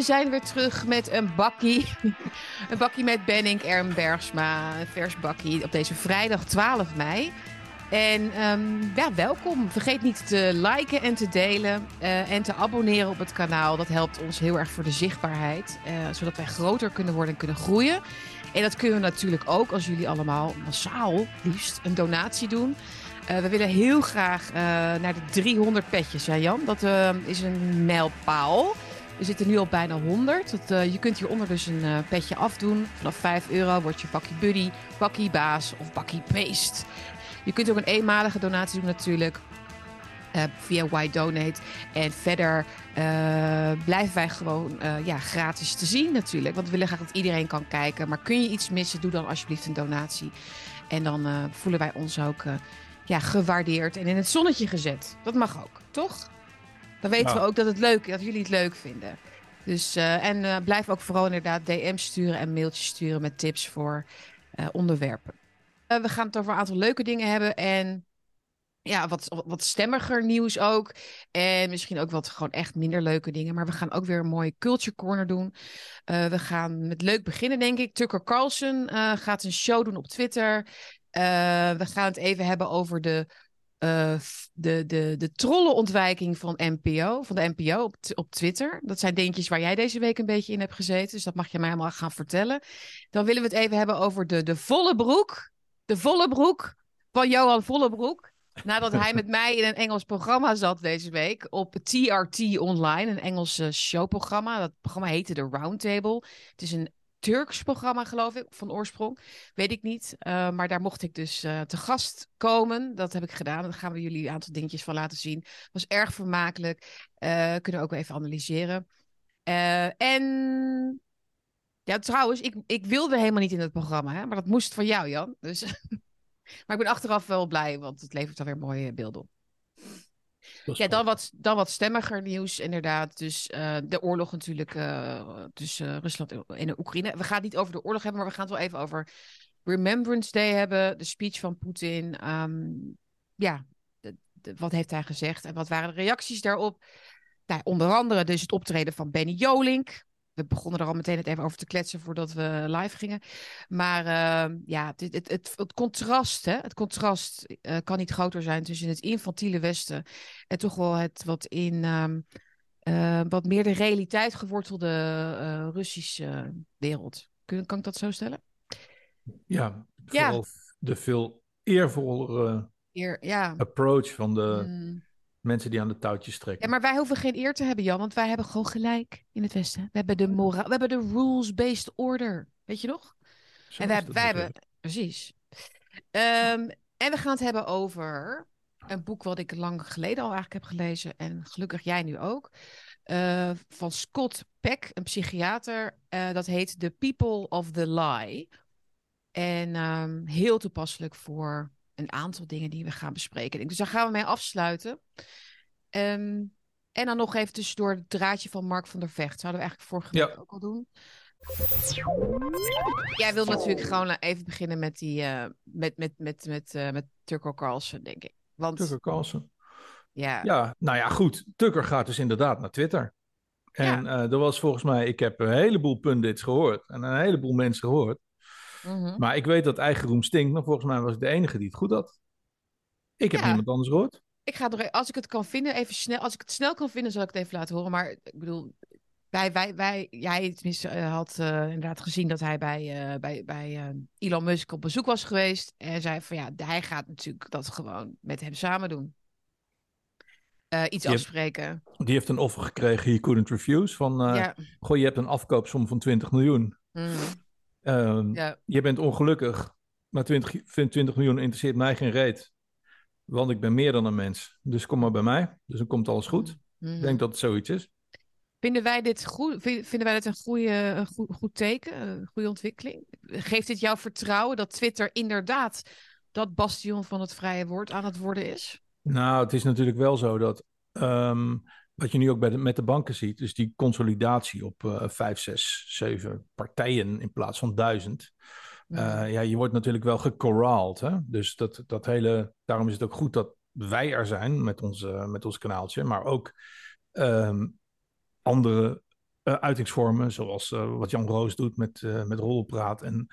we zijn weer terug met een bakkie. een bakkie met Benning Erm Bergsma. Een vers bakkie op deze vrijdag 12 mei. En ehm, ja, welkom. Vergeet niet te liken en te delen. eh, en te abonneren op het kanaal. Dat helpt ons heel erg voor de zichtbaarheid. eh, zodat wij groter kunnen worden en kunnen groeien. En dat kunnen we natuurlijk ook als jullie allemaal massaal liefst een donatie doen. Eh, we willen heel graag naar de 300 petjes, hè Jan? Dat is een mijlpaal. We zitten nu op bijna 100. Dat, eh, je kunt hieronder dus een eh, petje afdoen. Vanaf 5 euro word je bakkie buddy, bakkie baas of bakkie beest. Je kunt ook een eenmalige donatie doen natuurlijk. eh, via Why. En verder blijven wij gewoon ja, gratis te zien natuurlijk. Want we willen graag dat iedereen kan kijken. Maar kun je iets missen, doe dan alsjeblieft een donatie. En dan voelen wij ons ook ja, gewaardeerd en in het zonnetje gezet. Dat mag ook, toch? Dan weten we Nou. ook dat, het leuk, dat jullie het leuk vinden. Dus, eh, en eh, blijf ook vooral inderdaad DM's sturen en mailtjes sturen met tips voor eh, onderwerpen. We gaan het over een aantal leuke dingen hebben en ja, wat, wat stemmiger nieuws ook. En misschien ook wat gewoon echt minder leuke dingen. Maar we gaan ook weer een mooie culture corner doen. We gaan met leuk beginnen, denk ik. Tucker Carlson gaat een show doen op Twitter. We gaan het even hebben over de, de, de, de trollenontwijking van NPO, van de NPO op, op Twitter. Dat zijn dingetjes waar jij deze week een beetje in hebt gezeten. Dus dat mag je mij allemaal gaan vertellen. Dan willen we het even hebben over de, de volle broek. De volle broek van Johan Vollebroek. Nadat hij met mij in een Engels programma zat deze week op TRT Online, een Engels eh, showprogramma. Dat programma heette The Roundtable. Het is een Turks programma, geloof ik, van oorsprong. Weet ik niet. Eh, maar daar mocht ik dus eh, te gast komen. Dat heb ik gedaan. Daar gaan we jullie een aantal dingetjes van laten zien. Was erg vermakelijk. Eh, kunnen we ook even analyseren. En ja, trouwens, ik, ik wilde helemaal niet in het programma, hè? maar dat moest van jou, Jan. Dus... maar ik ben achteraf wel blij, want het levert alweer mooie beelden op. Ja, dan wat, dan wat stemmiger nieuws, inderdaad. Dus eh, de oorlog natuurlijk eh, tussen Rusland en de Oekraïne. We gaan het niet over de oorlog hebben, maar we gaan het wel even over Remembrance Day hebben. De speech van Poetin. Ehm, ja, de- de- wat heeft hij gezegd en wat waren de reacties daarop? Nou, onder andere dus het optreden van Benny Jolink. We begonnen er al meteen het even over te kletsen voordat we live gingen. Maar ehm, ja, het, het, het, het contrast, hè? het contrast eh, kan niet groter zijn tussen het infantiele Westen en toch wel het wat in ehm, eh, wat meer de realiteit gewortelde eh, Russische wereld. Kun, kan ik dat zo stellen? Ja, Ja. de veel eervollere Eer, ja. approach van de Mm. Mensen die aan de touwtjes trekken. ja, maar wij hoeven geen eer te hebben, Jan, want wij hebben gewoon gelijk in het Westen. We hebben de moraal, we hebben de rules-based order, weet je nog? Zo En wij, natuurlijk. hebben, precies. Ehm, en we gaan het hebben over een boek wat ik lang geleden al eigenlijk heb gelezen. En gelukkig jij nu ook. eh, van Scott Peck, een psychiater. Eh, dat heet The People of the Lie. En ehm, heel toepasselijk voor een aantal dingen die we gaan bespreken. Dus daar gaan we mee afsluiten. Ehm, en dan nog even tussendoor het draadje van Mark van der Vecht. Zouden we eigenlijk vorige Ja. week ook al doen. Jij wil natuurlijk gewoon eh, even beginnen met die eh, met, met, met, met, eh, met Turco Carlson, denk ik. Want Tucker Carlson. ja, Ja, nou ja, goed. Tucker gaat dus inderdaad naar Twitter. En eh er was volgens mij, ik heb een heleboel pundits gehoord en een heleboel mensen gehoord. Mhm. Maar ik weet dat eigen roem stinkt, maar volgens mij was ik de enige die het goed had. Ik heb Ja. niemand anders gehoord. ik ga er, als ik het kan vinden, even snel. Als ik het snel kan vinden, zal ik het even laten horen. Maar ik bedoel, wij, wij, wij, jij tenminste eh, had eh, inderdaad gezien dat hij bij, eh, bij, bij Elon Musk op bezoek was geweest. En zei van ja, hij gaat natuurlijk dat gewoon met hem samen doen. Iets afspreken. Die heeft een offer gekregen, he couldn't refuse. Van, ja. goh, je hebt een afkoopsom van 20 miljoen. mhm, Ehm, ja. Je bent ongelukkig, maar 20, 20 miljoen interesseert mij geen reet. Want ik ben meer dan een mens. Dus kom maar bij mij. Dus dan komt alles goed. mhm. Ik denk dat het zoiets is. Vinden wij dit goed? Vin- Vinden wij dit een, goede, een goed, goed teken, een goede ontwikkeling? Geeft dit jouw vertrouwen dat Twitter inderdaad dat bastion van het vrije woord aan het worden is? Nou, het is natuurlijk wel zo dat ehm, wat je nu ook bij de, met de banken ziet, dus die consolidatie op eh vijf, zes, zeven partijen in plaats van duizend. Eh, ja, je wordt natuurlijk wel gecorralled. Hè? Dus dat, dat hele, daarom is het ook goed dat wij er zijn met ons, eh, met ons kanaaltje, maar ook ehm, andere uitingsvormen, zoals wat Jan Roos doet met, met rolpraat. En,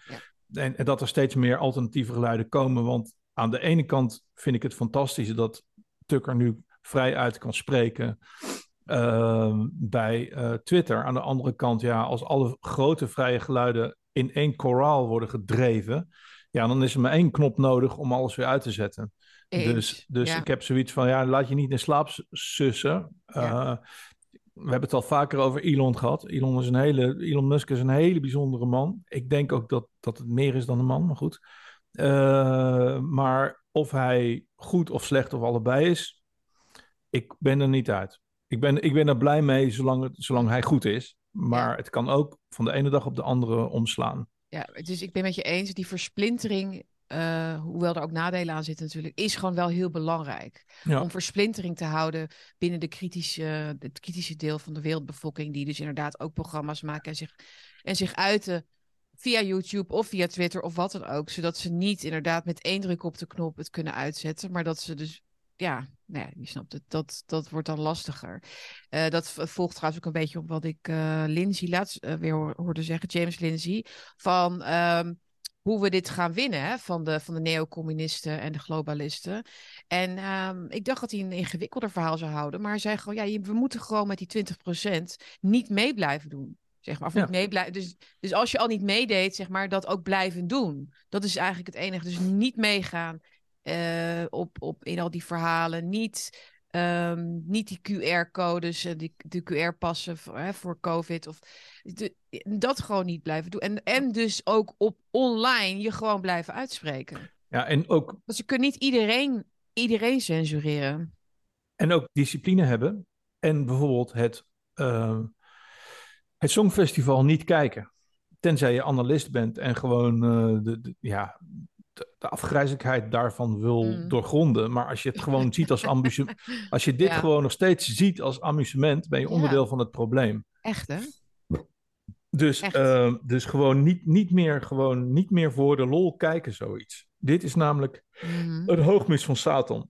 en, en, dat er steeds meer alternatieve geluiden komen. Want aan de ene kant vind ik het fantastisch dat Tucker nu vrij uit kan spreken. Ehm, bij uh, Twitter. Aan de andere kant, ja, als alle grote vrije geluiden in één koraal worden gedreven, ja, dan is er maar één knop nodig om alles weer uit te zetten. dus dus ik heb zoiets van, ja, laat je niet in slaap sussen. Uh, we hebben het al vaker over Elon gehad. Elon, is een hele, Elon Musk is een hele bijzondere man. Ik denk ook dat, dat het meer is dan een man, maar goed. Uh, maar of hij goed of slecht of allebei is, ik ben er niet uit. Ik ben, ik ben er blij mee zolang, het, zolang hij goed is. Maar het kan ook van de ene dag op de andere omslaan. Ja, dus ik ben met je eens. Die versplintering, uh, hoewel er ook nadelen aan zitten natuurlijk, is gewoon wel heel belangrijk. Om versplintering te houden binnen de kritische, het kritische deel van de wereldbevolking. Die dus inderdaad ook programma's maken en zich, en zich uiten via YouTube of via Twitter of wat dan ook. Zodat ze niet inderdaad met één druk op de knop het kunnen uitzetten. Maar dat ze dus ja, nou ja, je snapt het. Dat, dat wordt dan lastiger. Uh, dat volgt trouwens ook een beetje op wat ik uh, Lindsay laatst uh, weer hoorde zeggen, James Lindsay, van um, hoe we dit gaan winnen hè, van de, van de neocommunisten en de globalisten. En um, ik dacht dat hij een ingewikkelder verhaal zou houden, maar hij zei gewoon, ja, we moeten gewoon met die 20% niet mee blijven doen. Zeg maar, of niet mee blijven. Dus, dus als je al niet meedeed, zeg maar, dat ook blijven doen. Dat is eigenlijk het enige. Dus niet meegaan uh, op, op, in al die verhalen. Niet, um, niet die QR-codes, uh, die, de QR-passen voor, hè, voor COVID. Of de, dat gewoon niet blijven doen. En, en dus ook op online je gewoon blijven uitspreken. Ja, en ook. Want ze kunnen niet iedereen, iedereen censureren. En ook discipline hebben. En bijvoorbeeld het, uh, het Songfestival niet kijken. Tenzij je analist bent en gewoon uh, de, de, ja, de afgrijzelijkheid daarvan wil mm. doorgronden. Maar als je het gewoon ziet als amusement, als je dit gewoon nog steeds ziet als amusement, ben je onderdeel van het probleem. Echt hè? Dus, uh, dus gewoon, niet, niet meer, gewoon niet meer voor de lol kijken, zoiets. Dit is namelijk mm. een hoogmis van Satan.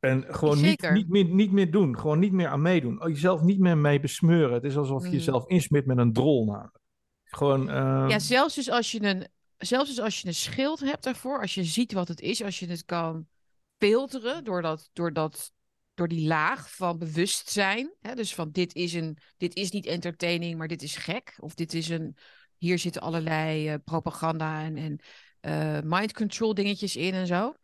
En gewoon niet, niet, meer, niet meer doen. Gewoon niet meer aan meedoen. Oh, jezelf niet meer mee besmeuren. Het is alsof je mm. jezelf insmit met een drol namelijk. Gewoon, uh... Ja, zelfs dus als je een zelfs dus als je een schild hebt daarvoor, als je ziet wat het is, als je het kan filteren door, dat, door, dat, door die laag van bewustzijn. Hè, dus van dit is, een, dit is niet entertaining, maar dit is gek. Of dit is een, hier zitten allerlei uh, propaganda en, en uh, mind control dingetjes in en zo.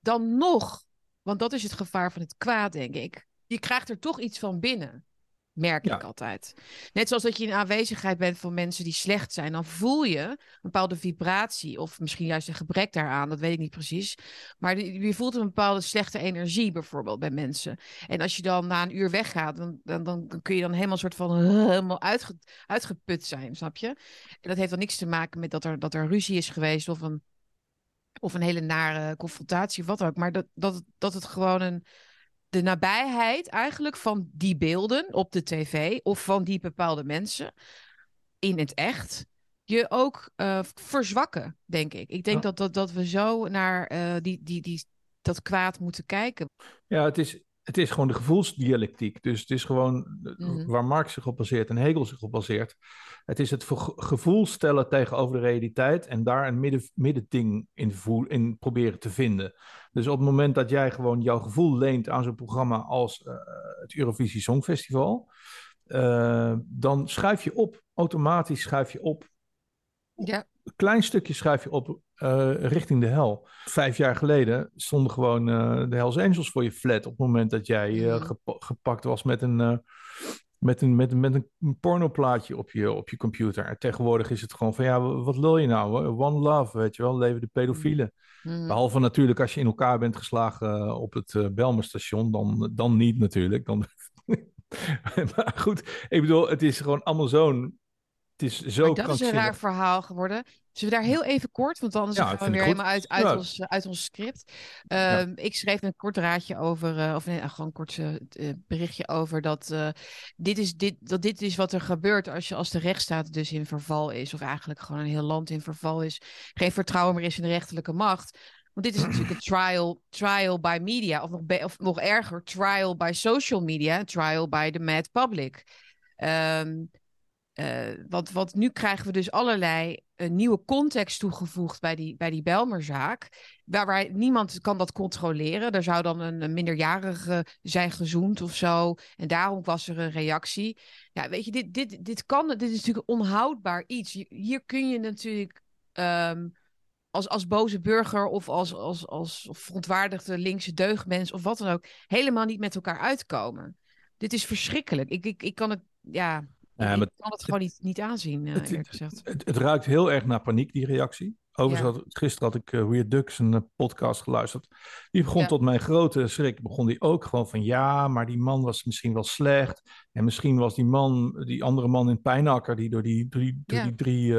Dan nog, want dat is het gevaar van het kwaad, denk ik. Je krijgt er toch iets van binnen. Merk ik altijd. Net zoals dat je in aanwezigheid bent van mensen die slecht zijn, dan voel je een bepaalde vibratie. Of misschien juist een gebrek daaraan, dat weet ik niet precies. Maar je voelt een bepaalde slechte energie bijvoorbeeld bij mensen. En als je dan na een uur weggaat, dan, dan, dan kun je dan helemaal een soort van helemaal uitge, uitgeput zijn, snap je? En dat heeft dan niks te maken met dat er, dat er ruzie is geweest of een, of een hele nare confrontatie of wat ook. Maar dat, dat, dat het gewoon een de nabijheid eigenlijk van die beelden op de tv of van die bepaalde mensen in het echt je ook uh, verzwakken, denk ik. Ik denk dat, dat, dat we zo naar uh, die, die, die, dat kwaad moeten kijken. Ja, het is, het is gewoon de gevoelsdialectiek. Dus het is gewoon mm waar Marx zich op baseert en Hegel zich op baseert. Het is het gevoel stellen tegenover de realiteit en daar een midden, middending in, in proberen te vinden. Dus op het moment dat jij gewoon jouw gevoel leent aan zo'n programma als uh, het Eurovisie Songfestival, uh, dan schuif je op, automatisch schuif je op. Ja. Een klein stukje schuif je op uh, richting de hel. Vijf jaar geleden stonden gewoon de Hells Angels voor je flat op het moment dat jij mm. gepa gepakt was met een met een, met, met een pornoplaatje op je, op je computer. En tegenwoordig is het gewoon van, ja, wat wil je nou? One love, weet je wel, leven de pedofielen. Mm. Behalve natuurlijk als je in elkaar bent geslagen eh, op het Belmerstation, dan, dan niet natuurlijk. Dan... maar goed, ik bedoel, het is gewoon allemaal zo'n... Het is zo maar dat is een raar verhaal geworden. Zullen we daar heel even kort, want anders ja, gaan we weer helemaal uit, uit, ons, uit ons script. Um, Ik schreef een kort raadje over, uh, of nee, gewoon een kort uh, berichtje over dat, uh, dit is, dit, dat dit is wat er gebeurt als, je, als de rechtsstaat dus in verval is, of eigenlijk gewoon een heel land in verval is. Geen vertrouwen meer is in de rechterlijke macht. Want dit is natuurlijk een trial, trial by media, of nog, of nog erger, trial by social media, trial by the mad public. Um, want, want nu krijgen we dus allerlei een nieuwe context toegevoegd bij die, bij die Belmerzaak. Waarbij niemand kan dat controleren. Er zou dan een, een, minderjarige zijn gezoend of zo. En daarom was er een reactie. Ja, weet je, dit, dit, dit kan. Dit is natuurlijk onhoudbaar iets. Hier kun je natuurlijk. Ehm, als, als boze burger of als, als, als verontwaardigde linkse deugdmens of wat dan ook, helemaal niet met elkaar uitkomen. Dit is verschrikkelijk. Ik, ik, ik kan het, ja, ja, ik kan het gewoon niet, niet aanzien, uh, het, gezegd. Het, het, ruikt heel erg naar paniek, die reactie. Overigens, had, gisteren had ik uh, Weird Ducks een uh, podcast geluisterd. Die begon tot mijn grote schrik, begon die ook gewoon van ja, maar die man was misschien wel slecht. En misschien was die man, die andere man in Pijnakker, die door die, door die, door die drie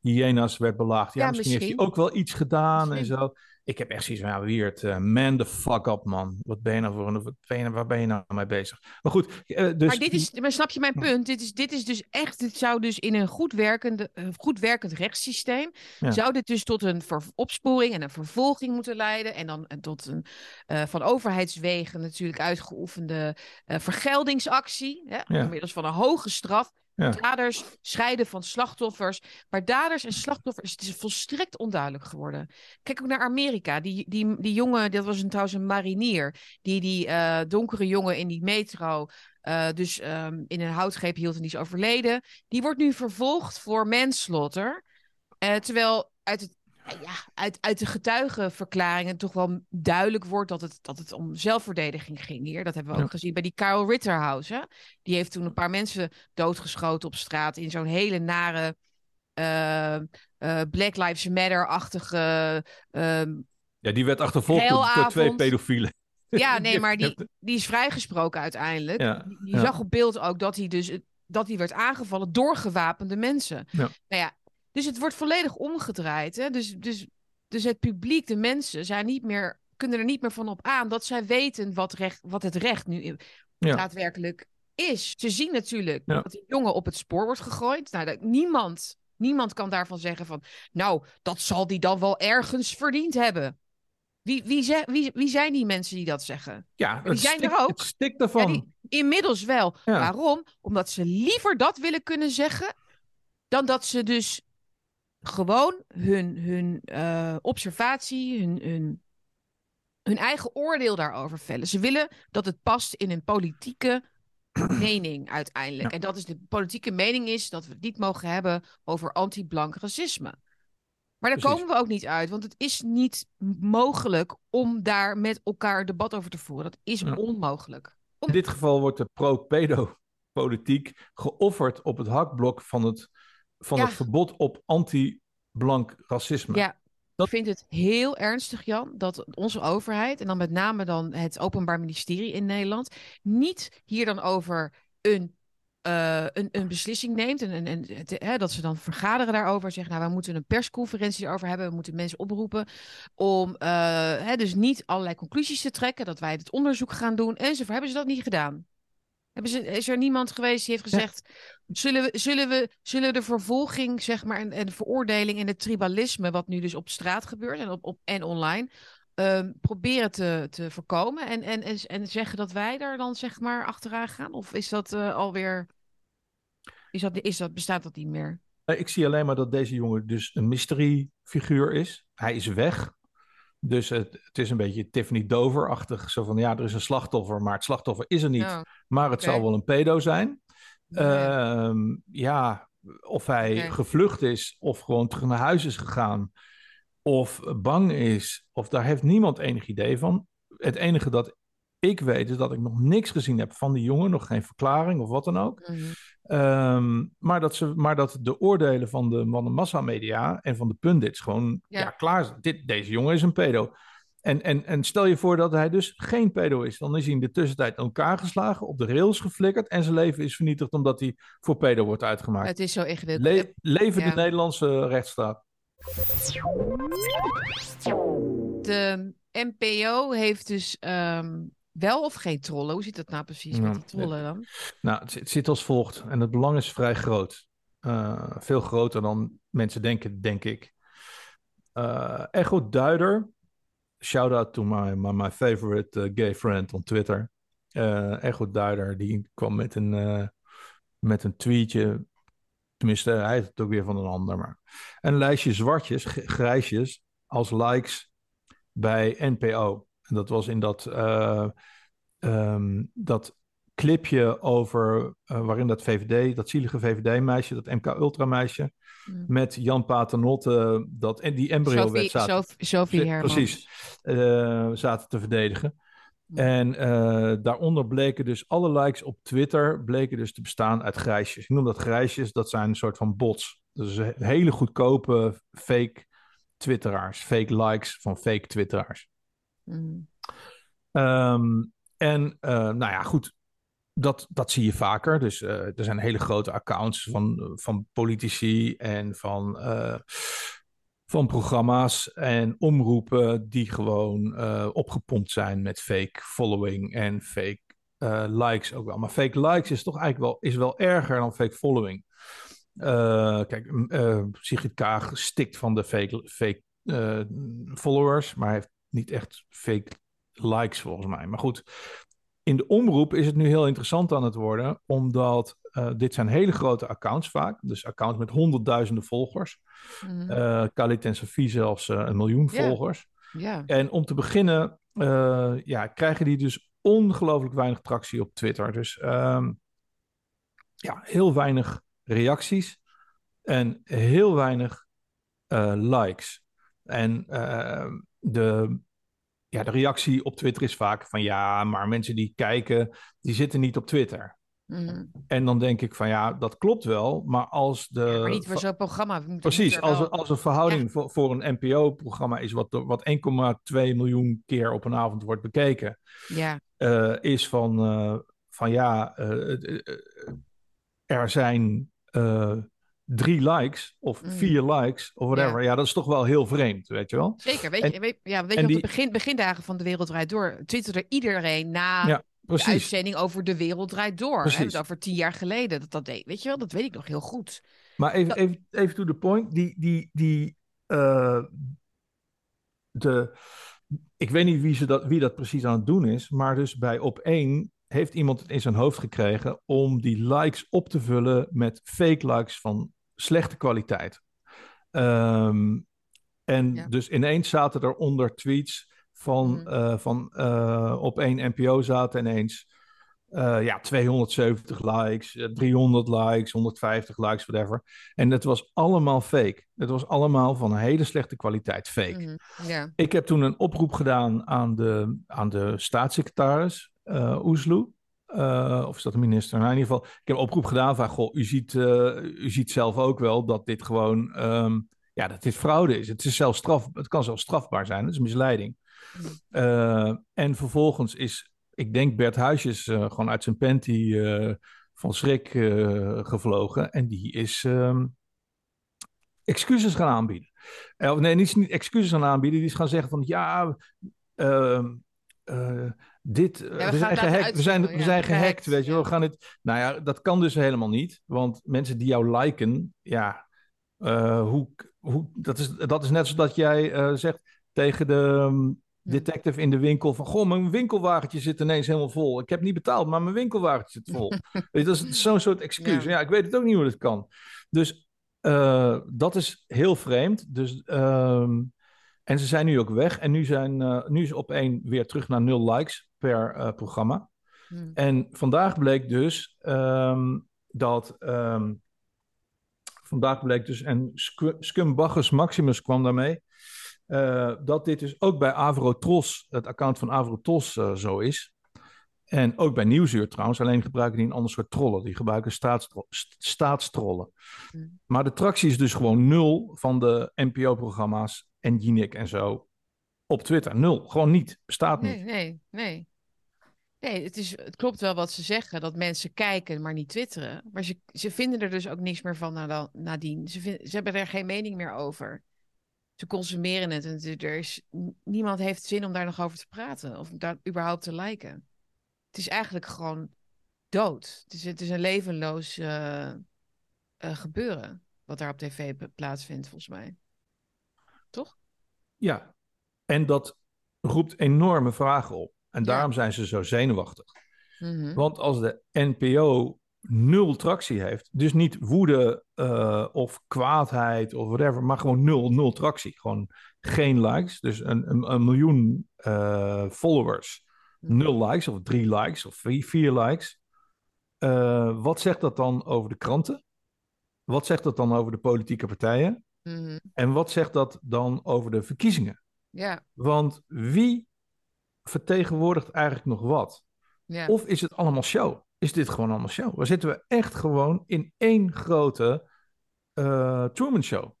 hyena's werd belaagd. Ja, misschien, misschien, heeft hij ook wel iets gedaan en zo. Ik heb echt zoiets van, ja, weird. Uh, man the fuck up, man. Wat ben je nou voor een... Wat ben je, nou- waar ben je nou mee bezig? Maar goed, uh, dus... Maar dit is... Maar snap je mijn punt? Dit is, dit is dus echt... Dit zou dus in een goed, werkende, goed werkend rechtssysteem... Ja. zou dit dus tot een opsporing en een vervolging moeten leiden... en dan tot een van overheidswegen natuurlijk uitgeoefende vergeldingsactie... Hè, ja. inmiddels van een hoge straf... Daders scheiden van slachtoffers. Maar daders en slachtoffers, het is volstrekt onduidelijk geworden. Kijk ook naar Amerika. Die, die, die jongen, dat was een, trouwens een marinier. Die die uh, donkere jongen in die metro uh, dus um, in een houtgreep hield en die is overleden. Die wordt nu vervolgd voor manslaughter. Uh, terwijl uit het ja, uit, uit de getuigenverklaringen toch wel duidelijk wordt dat het, dat het om zelfverdediging ging hier. Dat hebben we ook gezien bij die Kyle Ritterhouse. Hè? Die heeft toen een paar mensen doodgeschoten op straat in zo'n hele nare uh, uh, Black Lives Matter-achtige. Uh, ja, die werd achtervolgd door twee pedofielen. Ja, nee, maar die, die is vrijgesproken uiteindelijk. Ja, je ja. zag op beeld ook dat hij dus dat hij werd aangevallen door gewapende mensen. Ja. Nou ja, dus het wordt volledig omgedraaid. Hè? Dus, dus, dus het publiek, de mensen, zijn niet meer, kunnen er niet meer van op aan dat zij weten wat, recht, wat het recht nu ja. daadwerkelijk is. Ze zien natuurlijk dat die jongen op het spoor wordt gegooid. Nou, dat, niemand, niemand kan daarvan zeggen van, nou, dat zal die dan wel ergens verdiend hebben. Wie, wie, wie, wie zijn die mensen die dat zeggen? Ja, die zijn er ook. Het stikt ervan. Ja, inmiddels wel. Waarom? Omdat ze liever dat willen kunnen zeggen dan dat ze dus gewoon hun, hun uh, observatie, hun, hun, hun eigen oordeel daarover vellen. Ze willen dat het past in een politieke mening uiteindelijk. En dat is de politieke mening is dat we het niet mogen hebben over anti-blank racisme. Maar daar komen we ook niet uit, want het is niet mogelijk om daar met elkaar debat over te voeren. Dat is onmogelijk. In dit geval wordt de pro-pedo-politiek geofferd op het hakblok van het van het verbod op anti-blank racisme. Ja, dat... Ik vind het heel ernstig, Jan, dat onze overheid, en dan met name dan het Openbaar Ministerie in Nederland, niet hier dan over een, uh, een, een, beslissing neemt. En, en, en hè, dat ze dan vergaderen daarover. Zeggen, nou, we moeten een persconferentie erover hebben. We moeten mensen oproepen om uh, hè, dus niet allerlei conclusies te trekken. Dat wij het onderzoek gaan doen. Enzovoort. Hebben ze dat niet gedaan? Hebben ze, is er niemand geweest die heeft gezegd: zullen, we, zullen, we, zullen de vervolging, zeg maar, en, en de veroordeling en het tribalisme, wat nu dus op straat gebeurt en, op, op, en online, um, proberen te, te voorkomen? En, en, en, en, zeggen dat wij daar dan, zeg maar, achteraan gaan? Of is dat uh, alweer. Is dat, is dat, bestaat dat niet meer? Ik zie alleen maar dat deze jongen dus een mystery figuur is. Hij is weg. Dus het, het, is een beetje Tiffany Dover-achtig. Zo van, ja, er is een slachtoffer, maar het slachtoffer is er niet. Oh, maar het zal wel een pedo zijn. Ja, ja of hij okay. gevlucht is, of gewoon terug naar huis is gegaan, of bang is, of daar heeft niemand enig idee van. Het enige dat ik weet is dat ik nog niks gezien heb van die jongen, nog geen verklaring of wat dan ook. Mm -hmm. um, maar, dat ze, maar dat de oordelen van de, van de massamedia en van de pundits gewoon ja. ja klaar zijn. Dit, deze jongen is een pedo. En, en, en stel je voor dat hij dus geen pedo is. Dan is hij in de tussentijd aan elkaar geslagen, op de rails geflikkerd en zijn leven is vernietigd omdat hij voor pedo wordt uitgemaakt. Het is zo ingewikkeld. Le leven ja. de Nederlandse rechtsstaat. De NPO heeft dus um, wel of geen trollen? Hoe zit dat nou precies met die trollen dan? Nou, het, het, zit als volgt en het belang is vrij groot. Uh, veel groter dan mensen denken, denk ik. Uh, Echo Duider shout out to my, my, my favorite uh, gay friend on Twitter. Echo Duider, die kwam met een, met een tweetje. Tenminste, hij heeft het ook weer van een ander. Maar een lijstje zwartjes, grijsjes, als likes bij NPO. En dat was in dat, uh, um, dat clipje over waarin dat VVD, dat zielige VVD-meisje, dat MK Ultra-meisje, mm. met Jan Paternotte, dat en die embryo-wet zaten. Sophie Precies, zaten te verdedigen. En uh, daaronder bleken dus alle likes op Twitter bleken dus te bestaan uit grijsjes. Ik noem dat grijsjes, dat zijn een soort van bots. Dus hele goedkope fake twitteraars, fake likes van fake twitteraars. Mm. Um, en uh, nou ja, goed, dat, dat zie je vaker. Dus uh, er zijn hele grote accounts van, van politici en van van programma's en omroepen die gewoon opgepompt zijn met fake following en fake likes ook wel. Maar fake likes is toch eigenlijk wel, is wel erger dan fake following. Kijk, Sigrid Kaag stikt van de fake, fake followers, maar heeft niet echt fake likes volgens mij. Maar goed, in de omroep is het nu heel interessant aan het worden, omdat uh, dit zijn hele grote accounts vaak, dus accounts met honderdduizenden volgers. Mm -hmm. uh, en Sophie zelfs uh, een miljoen volgers. Yeah. En om te beginnen, ja, krijgen die dus ongelooflijk weinig tractie op Twitter. Dus um, ja, heel weinig reacties en heel weinig likes. En de ja, de reactie op Twitter is vaak van ja, maar mensen die kijken, die zitten niet op Twitter. Mm. En dan denk ik van ja, dat klopt wel, maar als de. Ja, maar niet voor zo'n programma. Precies, als, wel... als een verhouding voor, voor een NPO-programma is wat, wat 1,2 miljoen keer op een avond wordt bekeken, ja. Uh, is van, uh, van ja, uh, er zijn drie likes of mm. vier likes of whatever. Ja. ja. dat is toch wel heel vreemd, weet je wel? Zeker. Weet je, weet, ja, weet je die... de begin, begindagen van de Wereld Draait Door twitterde iedereen na ja, de uitzending over de Wereld Draait Door. Precies. Hè, over tien jaar geleden dat dat deed. Weet je wel, dat weet ik nog heel goed. Maar even, dat... even, even to the point. Die, die, die, uh, de, ik weet niet wie, ze dat, wie dat precies aan het doen is, maar dus bij op één heeft iemand het in zijn hoofd gekregen om die likes op te vullen met fake likes van slechte kwaliteit. Um, en ja. dus ineens zaten er onder tweets van, mm. uh, van uh, op één NPO zaten ineens uh, ja, 270 likes, 300 likes, 150 likes, whatever. En het was allemaal fake. Het was allemaal van een hele slechte kwaliteit fake. Mm, yeah. Ik heb toen een oproep gedaan aan de, aan de staatssecretaris Oesloe. Uh, of is dat de minister? Nou, in ieder geval, ik heb een oproep gedaan van, goh, u ziet, uh, u ziet zelf ook wel dat dit gewoon, um, ja, dat dit fraude is. Het, is zelfs straf, het kan zelfs strafbaar zijn, dat is misleiding. Uh, en vervolgens is, ik denk Bert Huisjes gewoon uit zijn panty van schrik gevlogen. En die is um, excuses gaan aanbieden. of nee, niet, niet excuses gaan aanbieden, die is gaan zeggen van, ja... Uh, dit, ja, we, zijn gehackt, we zijn, we zijn gehackt, weet je wel. We gaan het, nou ja, dat kan dus helemaal niet. Want mensen die jou liken, ja, uh, hoe, hoe, dat, is, dat is net zoals dat jij uh, zegt tegen de um, detective in de winkel van... Goh, mijn winkelwagentje zit ineens helemaal vol. Ik heb niet betaald, maar mijn winkelwagentje zit vol. dat is zo'n soort excuus. Ja. ja. ik weet het ook niet hoe dat kan. Dus uh, dat is heel vreemd. Dus... Um, en ze zijn nu ook weg. En nu, zijn, uh, nu is op één weer terug naar nul likes per uh, programma. Hmm. En vandaag bleek dus um, dat. Um, vandaag bleek dus. En Scumbaggus Maximus kwam daarmee. Uh, dat dit dus ook bij Avrotros, het account van Avrotros, zo is. En ook bij Nieuwsuur trouwens, alleen gebruiken die een ander soort trollen. Die gebruiken staatstro staatstrollen. Hmm. Maar de tractie is dus gewoon nul van de NPO-programma's en Jinek en zo op Twitter. Nul. Gewoon niet. Bestaat nee, niet. Nee, nee. Nee, het, is, het klopt wel wat ze zeggen, dat mensen kijken, maar niet twitteren. Maar ze, ze vinden er dus ook niks meer van nadien. Ze, vind, ze hebben er geen mening meer over. Ze consumeren het en er is, niemand heeft zin om daar nog over te praten of daar überhaupt te liken. Het is eigenlijk gewoon dood. Het is, het is een levenloos uh, uh, gebeuren wat daar op tv plaatsvindt, volgens mij. Toch? Ja, en dat roept enorme vragen op. En daarom zijn ze zo zenuwachtig. Mhm. Want als de NPO nul tractie heeft, dus niet woede uh, of kwaadheid of whatever, maar gewoon nul, nul tractie. Gewoon geen likes. Dus een, een, een miljoen uh, followers, mhm. nul likes of drie likes of vier, vier likes. Uh, wat zegt dat dan over de kranten? Wat zegt dat dan over de politieke partijen? Mm En wat zegt dat dan over de verkiezingen? Ja. Want wie vertegenwoordigt eigenlijk nog wat? Ja. Of is het allemaal show? Is dit gewoon allemaal show? Waar zitten we echt gewoon in één grote uh, Truman Show?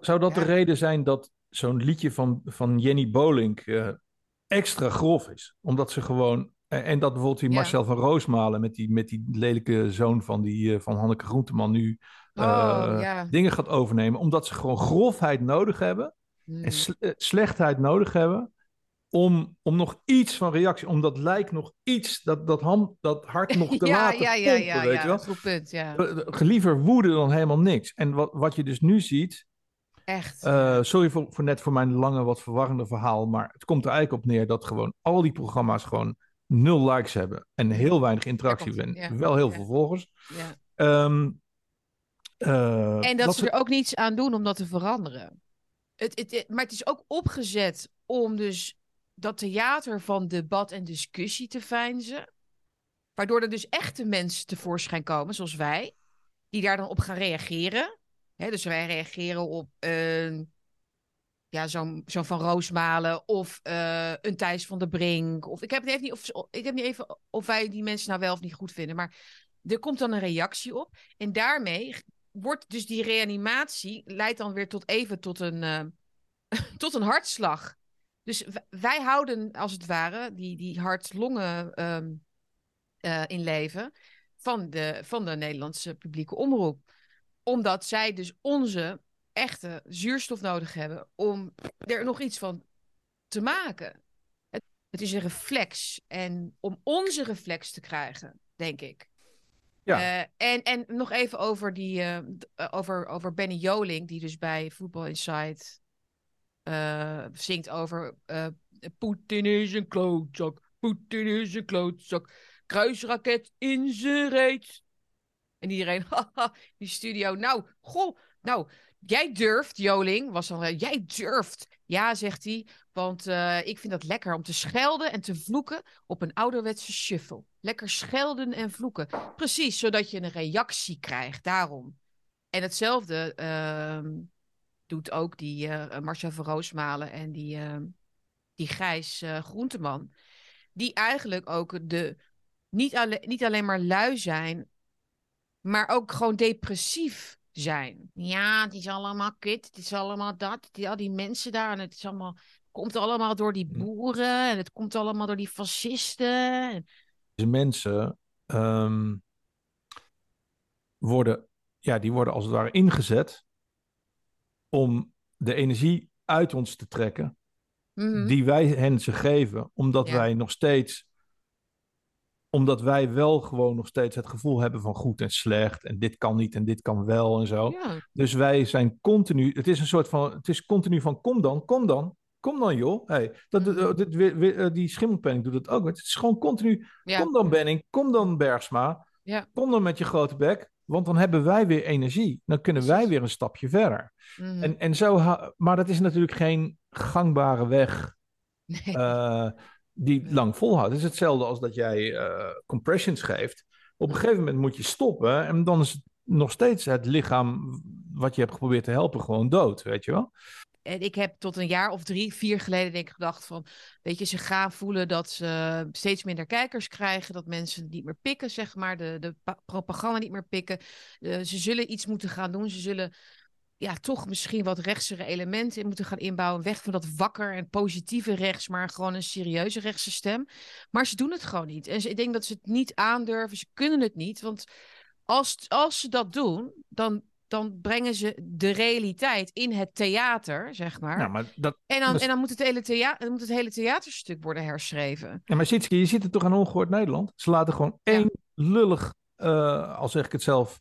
Zou dat de reden zijn dat zo'n liedje van, van Jenny Bolink uh, extra grof is? Omdat ze gewoon en dat bijvoorbeeld die Marcel van Roosmalen met die, met die lelijke zoon van, die, uh, van Hanneke Groenteman nu uh, ja. dingen gaat overnemen. Omdat ze gewoon grofheid nodig hebben mm. en sl slechtheid nodig hebben om, om nog iets van reactie, om dat lijkt nog iets, dat, dat, hand, dat hart nog te ja, laten ja, ja, pompen, ja, weet ja, je wel? Punt, ja. Liever woede dan helemaal niks. En wat, wat je dus nu ziet... Echt. Uh, sorry voor, voor net voor mijn lange, wat verwarrende verhaal, maar het komt er eigenlijk op neer dat gewoon al die programma's gewoon nul likes hebben en heel weinig interactie en wel heel veel volgers. Ja. Um, uh, en dat, ze er ook niets aan doen om dat te veranderen. Het, het, maar het is ook opgezet om dus dat theater van debat en discussie te feinzen. Waardoor er dus echte mensen tevoorschijn komen, zoals wij, die daar dan op gaan reageren. dus wij reageren op een ja, zo'n zo van Roosmalen of uh, een Thijs van der Brink. Of ik heb het even niet of ik heb niet even of wij die mensen nou wel of niet goed vinden, maar er komt dan een reactie op en daarmee wordt dus die reanimatie leidt dan weer tot even tot een uh, tot een hartslag. Dus wij houden als het ware die die hart-longen um, uh, in leven van de van de Nederlandse publieke omroep, omdat zij dus onze echte zuurstof nodig hebben om er nog iets van te maken. Het is een reflex. En om onze reflex te krijgen, denk ik. Ja. Uh, en, en nog even over, die, uh, over, over Benny Joling, die dus bij Football Insight zingt over Poetin is een klootzak, Poetin is een klootzak, kruisraket in zijn reet. En iedereen, haha, die studio, nou, goh, nou, Jij durft, Joling, was dan, jij durft. Ja, zegt hij, want uh, ik vind dat lekker om te schelden en te vloeken op een ouderwetse shuffle. Lekker schelden en vloeken. Precies, zodat je een reactie krijgt, daarom. En hetzelfde uh, doet ook die uh, Marcia van Roosmalen en die, ehm, die Gijs eh, Groenteman. Die eigenlijk ook de, niet, alle, niet alleen maar lui zijn, maar ook gewoon depressief zijn. Ja, het is allemaal kut, het is allemaal dat, die, al die mensen daar en het is allemaal, komt allemaal door die hm. boeren en het komt allemaal door die fascisten. Deze mensen um, worden, ja, die worden als het ware ingezet om de energie uit ons te trekken. Mm-hmm. Die wij hen ze geven, omdat ja. wij nog steeds omdat wij wel gewoon nog steeds het gevoel hebben van goed en slecht. En dit kan niet en dit kan wel en zo. Ja. Dus wij zijn continu. Het is een soort van. Het is continu van kom dan, kom dan. Kom dan, joh. Hey, dat, dat, dat, eh, die schimmelpenning doet het ook. Het is gewoon continu. Ja. Kom dan, Benning. Kom dan, Bergsma. Ja. Kom dan met je grote bek. Want dan hebben wij weer energie. Dan kunnen wij weer een stapje verder. Mm. En, en zo maar dat is natuurlijk geen gangbare weg. Nee. Uh, die lang volhoudt. Het is hetzelfde als dat jij uh, compressions geeft. Op een gegeven moment moet je stoppen en dan is het nog steeds het lichaam wat je hebt geprobeerd te helpen gewoon dood, weet je wel? En ik heb tot een jaar of drie, vier geleden denk ik gedacht van, weet je, ze gaan voelen dat ze steeds minder kijkers krijgen, dat mensen niet meer pikken, zeg maar, de, de propaganda niet meer pikken. Uh, ze zullen iets moeten gaan doen, ze zullen ja, toch misschien wat rechtsere elementen in moeten gaan inbouwen. Weg van dat wakker en positieve rechts, maar gewoon een serieuze rechtse stem. Maar ze doen het gewoon niet. En ze, ik denk dat ze het niet aandurven. Ze kunnen het niet. Want als, als ze dat doen, dan, dan brengen ze de realiteit in het theater, zeg maar. Ja, maar dat, en, dan, en dan, moet het hele thea dan moet het hele theaterstuk worden herschreven. Ja, maar Sitske, je ziet het toch aan Ongehoord Nederland? Ze laten gewoon één lullig, uh, al zeg ik het zelf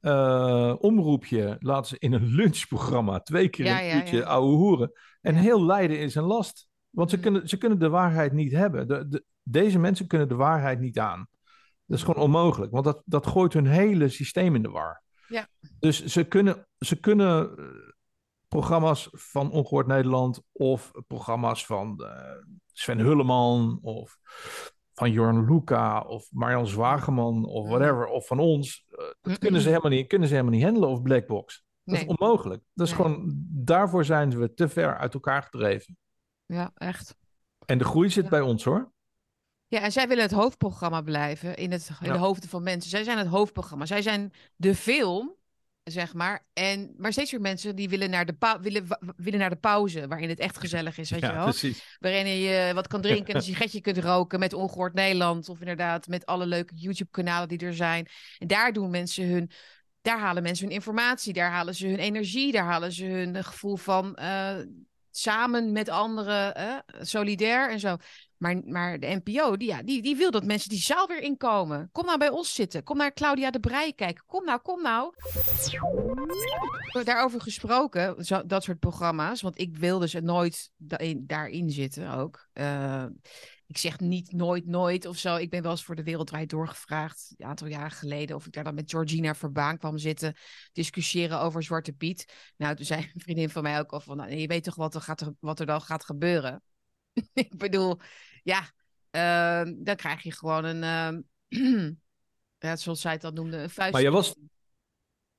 uh, omroepje laten ze in een lunchprogramma twee keer ja, een uurtje ja, ouwe hoeren. En heel lijden is een last. Want ze, mm. kunnen, ze kunnen de waarheid niet hebben. De, de, deze mensen kunnen de waarheid niet aan. Dat is gewoon onmogelijk, want dat, dat gooit hun hele systeem in de war. Ja. Dus ze kunnen, ze kunnen eh, programma's van Ongehoord Nederland of programma's van uh, Sven Hulleman of van Jorn Luca of Marjan Zwageman of whatever, of van ons. Uh, dat kunnen ze, helemaal niet, kunnen ze helemaal niet handelen of Blackbox. Dat is onmogelijk. Dat is gewoon, daarvoor zijn we te ver uit elkaar gedreven. Ja, echt. En de groei zit bij ons hoor. Ja, en zij willen het hoofdprogramma blijven in, het, in de hoofden van mensen. Zij zijn het hoofdprogramma. Zij zijn de film, zeg maar. En, maar steeds meer mensen die willen naar, de willen, willen naar de pauze, waarin het echt gezellig is, weet je wel? Precies. Waarin je wat kan drinken en een sigaretje kunt roken met Ongehoord Nederland. Of inderdaad met alle leuke YouTube-kanalen die er zijn. En daar doen mensen hun daar halen mensen hun informatie, daar halen ze hun energie, daar halen ze hun gevoel van uh, samen met anderen, uh, solidair en zo. Maar, maar de NPO, die, ja, die, die wil dat mensen die zaal weer inkomen. Kom nou bij ons zitten. Kom naar Claudia de Breij kijken. Kom nou, kom nou. Daarover gesproken, dat soort programma's. Want ik wilde ze nooit daarin zitten ook. Uh, ik zeg niet nooit, nooit of zo. Ik ben wel eens voor de Wereldwijd doorgevraagd, een aantal jaren geleden, of ik daar dan met Georgina Verbaan kwam zitten, discussiëren over Zwarte Piet. Nou, toen zei een vriendin van mij ook al van, nou, je weet toch wat er, gaat, wat er dan gaat gebeuren? ik bedoel, ja, uh, dan krijg je gewoon een, uh, ja, zoals zij het dan noemde, een vuist. Maar je was,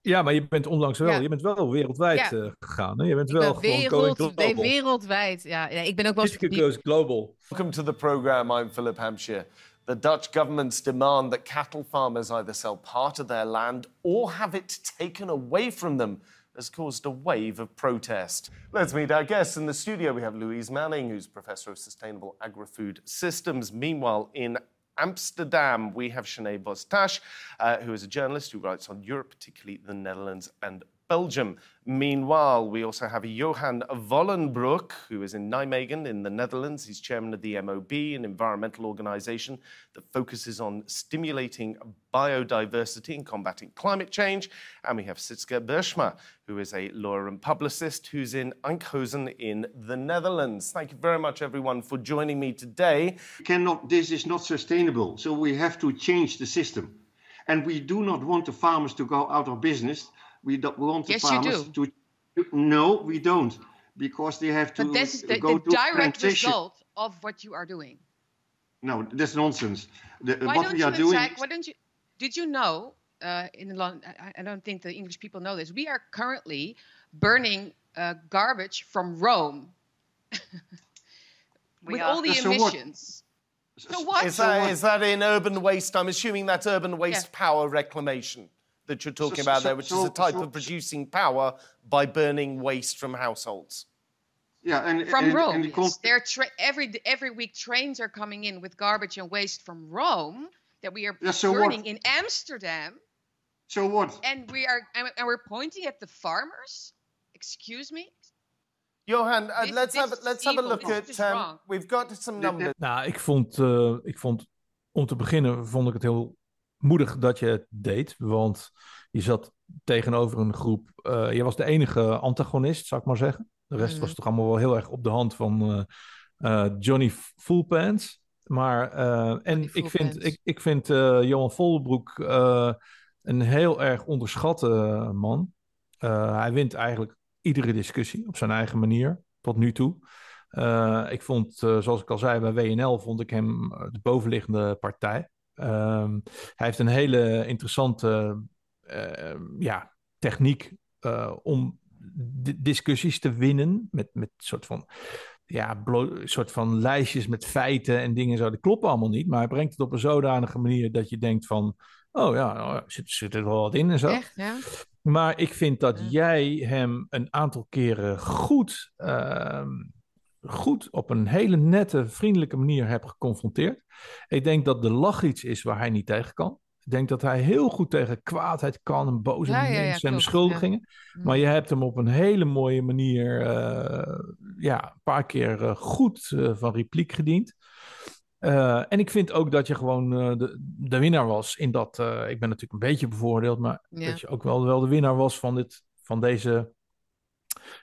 ja, maar je bent onlangs wel, ja. je bent wel wereldwijd ja. uh, gegaan. Hè? Je bent ik wel ben wereld, gewoon nee, wereldwijd. Ja, ja, ik ben ook wel eens... goes global. Welcome to the program. I'm Philip Hampshire. The Dutch government's demand that cattle farmers either sell part of their land or have it taken away from them has caused a wave of protest. Let's meet our guests. In the studio, we have Louise Manning, who's Professor of Sustainable Agri-Food Systems. Meanwhile, in Amsterdam, we have Sinead Vostash, uh, who is a journalist who writes on Europe, particularly the Netherlands and Belgium. Meanwhile, we also have Johan Vollenbroek, who is in Nijmegen in the Netherlands. He's chairman of the MOB, an environmental organization that focuses on stimulating biodiversity and combating climate change. And we have Sitske Bershma, who is a lawyer and publicist who's in Enkhuizen in the Netherlands. Thank you very much, everyone, for joining me today. Cannot, this is not sustainable, so we have to change the system. And we do not want the farmers to go out of business we don't want the yes, farmers to. No, we don't, because they have to but that's the, go the direct transition. result of what you are doing. No, that's nonsense. The, why what don't we you are doing. Attack, why don't you? Did you know? Uh, in London, I, I don't think the English people know this. We are currently burning uh, garbage from Rome with all the so emissions. What? So what? Is that, so what? is that in urban waste? I'm assuming that's urban waste yeah. power reclamation that you're talking so, about so, there, which so, is a type of producing power by burning waste from households. Yeah, and from and, Rome. And yes. There tra- every every week trains are coming in with garbage and waste from Rome that we are yeah, burning what? in Amsterdam. So what? And we are and we're pointing at the farmers. Excuse me. Johan, uh, this, let's this have let's have a look at. Um, we've got some numbers. Nou, ik vond, uh, ik vond om te beginnen vond ik het heel moedig dat je het deed, want je zat tegenover een groep. Uh, je was de enige antagonist, zou ik maar zeggen. De rest was mhm. toch allemaal wel heel erg op de hand van uh, Johnny Fullpants. Maar, en ik vind, ik, ik vind Johan Volbroek een heel erg onderschatte man. hij wint eigenlijk iedere discussie op zijn eigen manier, tot nu toe. ik vond, zoals ik al zei, bij WNL vond ik hem de bovenliggende partij. Ehm, hij heeft een hele interessante uh, ja, techniek uh, om discussies te winnen met, met soort van ja, soort van lijstjes met feiten en dingen zo. Dat kloppen allemaal niet, maar hij brengt het op een zodanige manier dat je denkt van, oh ja, nou, zit, zit er wel wat in en zo. Echt, ja? Maar ik vind dat jij hem een aantal keren goed uh, goed op een hele nette, vriendelijke manier heb geconfronteerd. Ik denk dat de lach iets is waar hij niet tegen kan. Ik denk dat hij heel goed tegen kwaadheid kan en boze ja, mensen en beschuldigingen. Mm. Maar je hebt hem op een hele mooie manier, uh, ja, een paar keer uh, goed uh, van repliek gediend. en ik vind ook dat je gewoon de, de winnaar was in dat. ik ben natuurlijk een beetje bevoordeeld, maar dat je ook wel, wel de winnaar was van, dit, van deze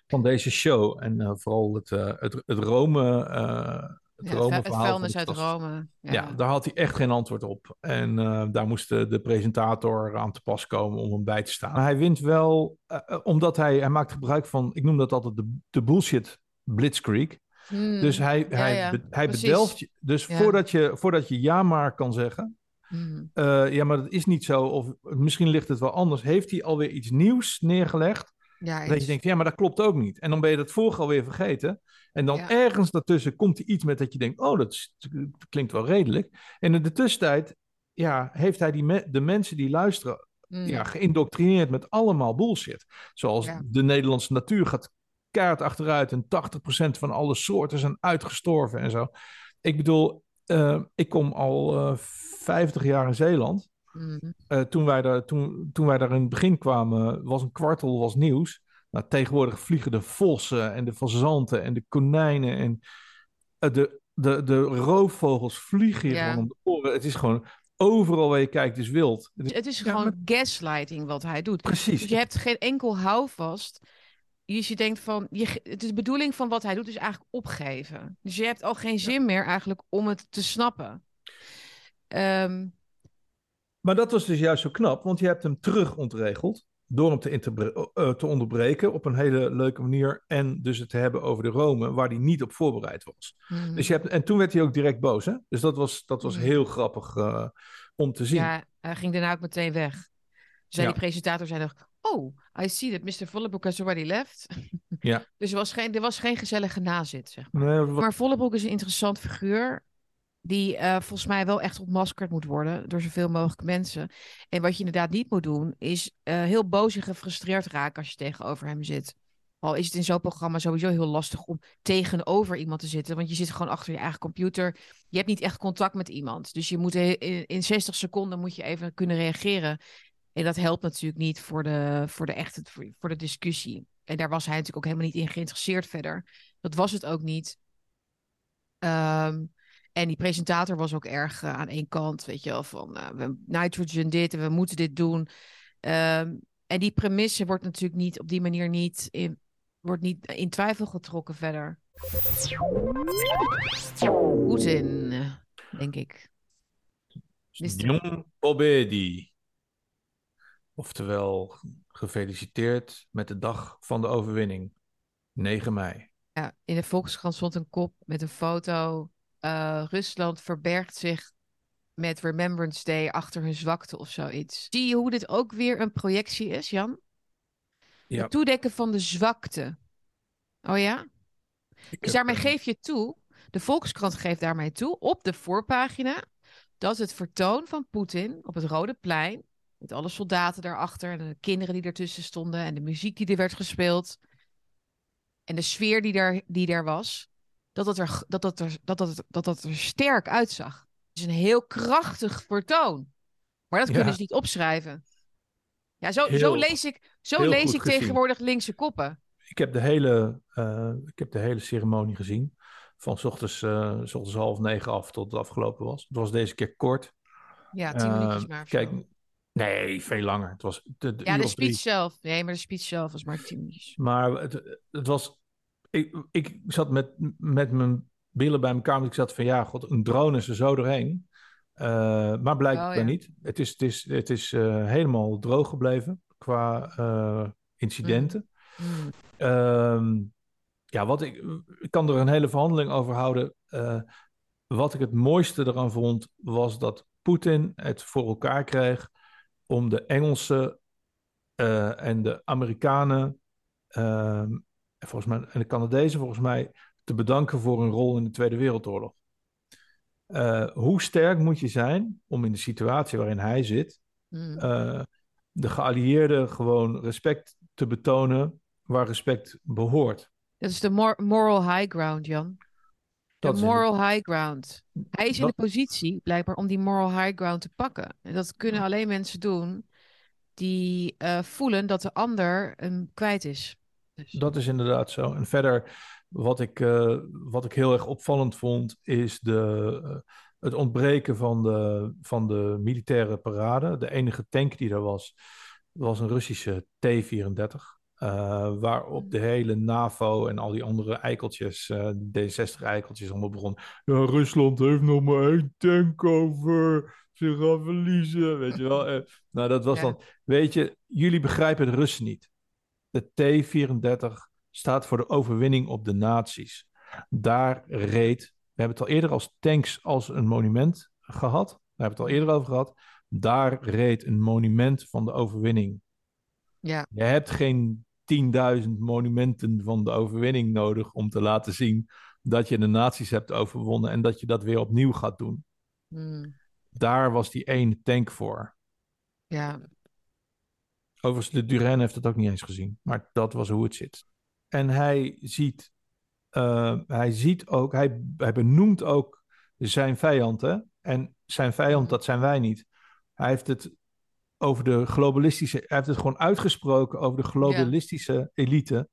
van deze show. En uh, vooral het, uh, het, het Rome, uh, het Ja, Rome-verhaal. van vuilnis uit Rome. Ja. daar had hij echt geen antwoord op. En eh, daar moest de, de presentator aan te pas komen om hem bij te staan. Hij wint wel, eh, eh, omdat hij, hij maakt gebruik van, ik noem dat altijd de, de bullshit blitzkrieg. Hmm. Dus hij, Ja, hij, ja, be- hij precies. bedelft je. Dus Ja. voordat, je, voordat je ja maar kan zeggen, Hmm. eh, ja maar dat is niet zo, of misschien ligt het wel anders, heeft hij alweer iets nieuws neergelegd. Ja, Dat je denkt, ja, maar dat klopt ook niet. En dan ben je dat vorige alweer vergeten. En dan Ja. ergens daartussen komt er iets met dat je denkt, oh, dat, is- dat klinkt wel redelijk. En in de tussentijd, ja, heeft hij die me- de mensen die luisteren, Hmm. ja, geïndoctrineerd met allemaal bullshit. Zoals Ja. de Nederlandse natuur gaat kaart achteruit en 80% van alle soorten zijn uitgestorven en zo. Ik bedoel, eh, ik kom al eh 50 jaar in Zeeland. Eh, toen, wij daar, toen, toen wij daar in het begin kwamen, was een kwartel was nieuws. Nou, tegenwoordig vliegen de vossen en de fazanten en de konijnen en eh, de, de, de roofvogels vliegen hier om de oren. Het is gewoon overal waar je kijkt is wild. Het is- Het is Ja, gewoon maar- gaslighting wat hij doet. precies. Dus je hebt geen enkel houvast. Dus je denkt van, je, het is de bedoeling van wat hij doet is eigenlijk opgeven. Dus je hebt al geen zin meer eigenlijk om het te snappen. Ehm, Maar dat was dus juist zo knap, want je hebt hem terug ontregeld door hem te, interbre- eh, te onderbreken op een hele leuke manier en dus het te hebben over de Rome waar hij niet op voorbereid was. hmm. Dus je hebt, en toen werd hij ook direct boos, hè? Dus dat was, dat was Mhm. heel grappig eh, om te zien. Ja, hij ging daarna ook meteen weg. Zei Ja. die presentator zei nog, oh, I see that Mr. Vollebroek has already left. Ja. dus er was, geen, er was geen gezellige nazit, zeg maar. Nee, Maar Vollebroek is een interessant figuur. Die eh, volgens mij wel echt ontmaskerd moet worden door zoveel mogelijk mensen. En wat je inderdaad niet moet doen, is eh, heel boos en gefrustreerd raken als je tegenover hem zit. Al is het in zo'n programma sowieso heel lastig om tegenover iemand te zitten. Want je zit gewoon achter je eigen computer. Je hebt niet echt contact met iemand. Dus je moet in, in 60 seconden moet je even kunnen reageren. En dat helpt natuurlijk niet voor de, voor de echte voor de discussie. En daar was hij natuurlijk ook helemaal niet in geïnteresseerd verder. Dat was het ook niet. Ehm, en die presentator was ook erg eh, aan één kant, weet je wel, van eh, we, nitrogen dit en we moeten dit doen. Ehm, en die premisse wordt natuurlijk niet op die manier niet in, wordt niet in twijfel getrokken verder. Poetin, denk ik. Jong Obedi. Oftewel, gefeliciteerd met de dag van de overwinning. 9 mei. Ja, in de Volkskrant stond een kop met een foto. Eh, Rusland verbergt zich met Remembrance Day achter hun zwakte of zoiets. Zie je hoe dit ook weer een projectie is, Jan? Ja. Het toedekken van de zwakte. Oh ja? Ik Dus daarmee eh, geef je toe, de Volkskrant geeft daarmee toe, op de voorpagina, dat het vertoon van Poetin op het Rode Plein, met alle soldaten daarachter en de kinderen die ertussen stonden en de muziek die er werd gespeeld en de sfeer die daar, die daar was, dat dat er, dat dat er, dat dat, dat dat er sterk uitzag. Het is een heel krachtig vertoon. Maar dat Ja. kunnen ze niet opschrijven. Ja, zo, Heel- zo lees ik, zo lees ik gezien. tegenwoordig linkse koppen. Ik heb de hele, eh, ik heb de hele ceremonie gezien. Van 's ochtends, eh, 's ochtends half negen af tot het afgelopen was. Het was deze keer kort. Ja, tien Eh, minuutjes maar. of Kijk, zo. nee, veel langer. Het was de, de Ja, de drie. speech zelf. Nee, maar de speech zelf was maar tien minuutjes. Maar het, het was. Ik, ik zat met, met mijn billen bij elkaar. want Ik zat van ja, god, een drone is er zo doorheen. Eh, maar blijkbaar Oh, ja. niet. Het is, het is, het is eh, helemaal droog gebleven qua eh, incidenten. Hmm. Ehm, ja, wat ik, ik kan er een hele verhandeling over houden. Wat ik het mooiste eraan vond, was dat Poetin het voor elkaar kreeg om de Engelsen en de Amerikanen ehm, volgens mij, en de Canadezen volgens mij te bedanken voor hun rol in de Tweede Wereldoorlog. Eh, hoe sterk moet je zijn om in de situatie waarin hij zit, Hmm. eh, de geallieerden gewoon respect te betonen waar respect behoort? Dat is de mor- moral high ground, Jan. De moral high ground. Hij is in Dat- de positie, blijkbaar, om die moral high ground te pakken. En dat kunnen alleen mensen doen die eh, voelen dat de ander hem kwijt is. Dat is inderdaad zo. En verder, wat ik, eh, wat ik heel erg opvallend vond, is de, eh, het ontbreken van de, van de militaire parade. De enige tank die er was, was een Russische T-34. Uh, waarop de hele NAVO en al die andere eikeltjes, uh, D60-eikeltjes, allemaal begonnen. Ja, Rusland heeft nog maar één tank over. Ze gaan verliezen, weet je wel. Nou, dat was ja. dan... Weet je, jullie begrijpen de Russen niet. De T-34 staat voor de overwinning op de nazi's. Daar reed... We hebben het al eerder als tanks als een monument gehad. Daar hebben we het al eerder over gehad. Daar reed een monument van de overwinning. Ja. Je hebt geen 10.000 monumenten van de overwinning nodig om te laten zien dat je de nazi's hebt overwonnen en dat je dat weer opnieuw gaat doen. Hmm. Daar was die ene tank voor. Ja. Overigens, de Duran heeft het ook niet eens gezien, maar dat was hoe het zit. En hij ziet, uh, hij ziet ook, hij, hij benoemt ook zijn vijand, hè? En zijn vijand, dat zijn wij niet. Hij heeft het over de globalistische. Hij heeft het gewoon uitgesproken over de globalistische ja. elite.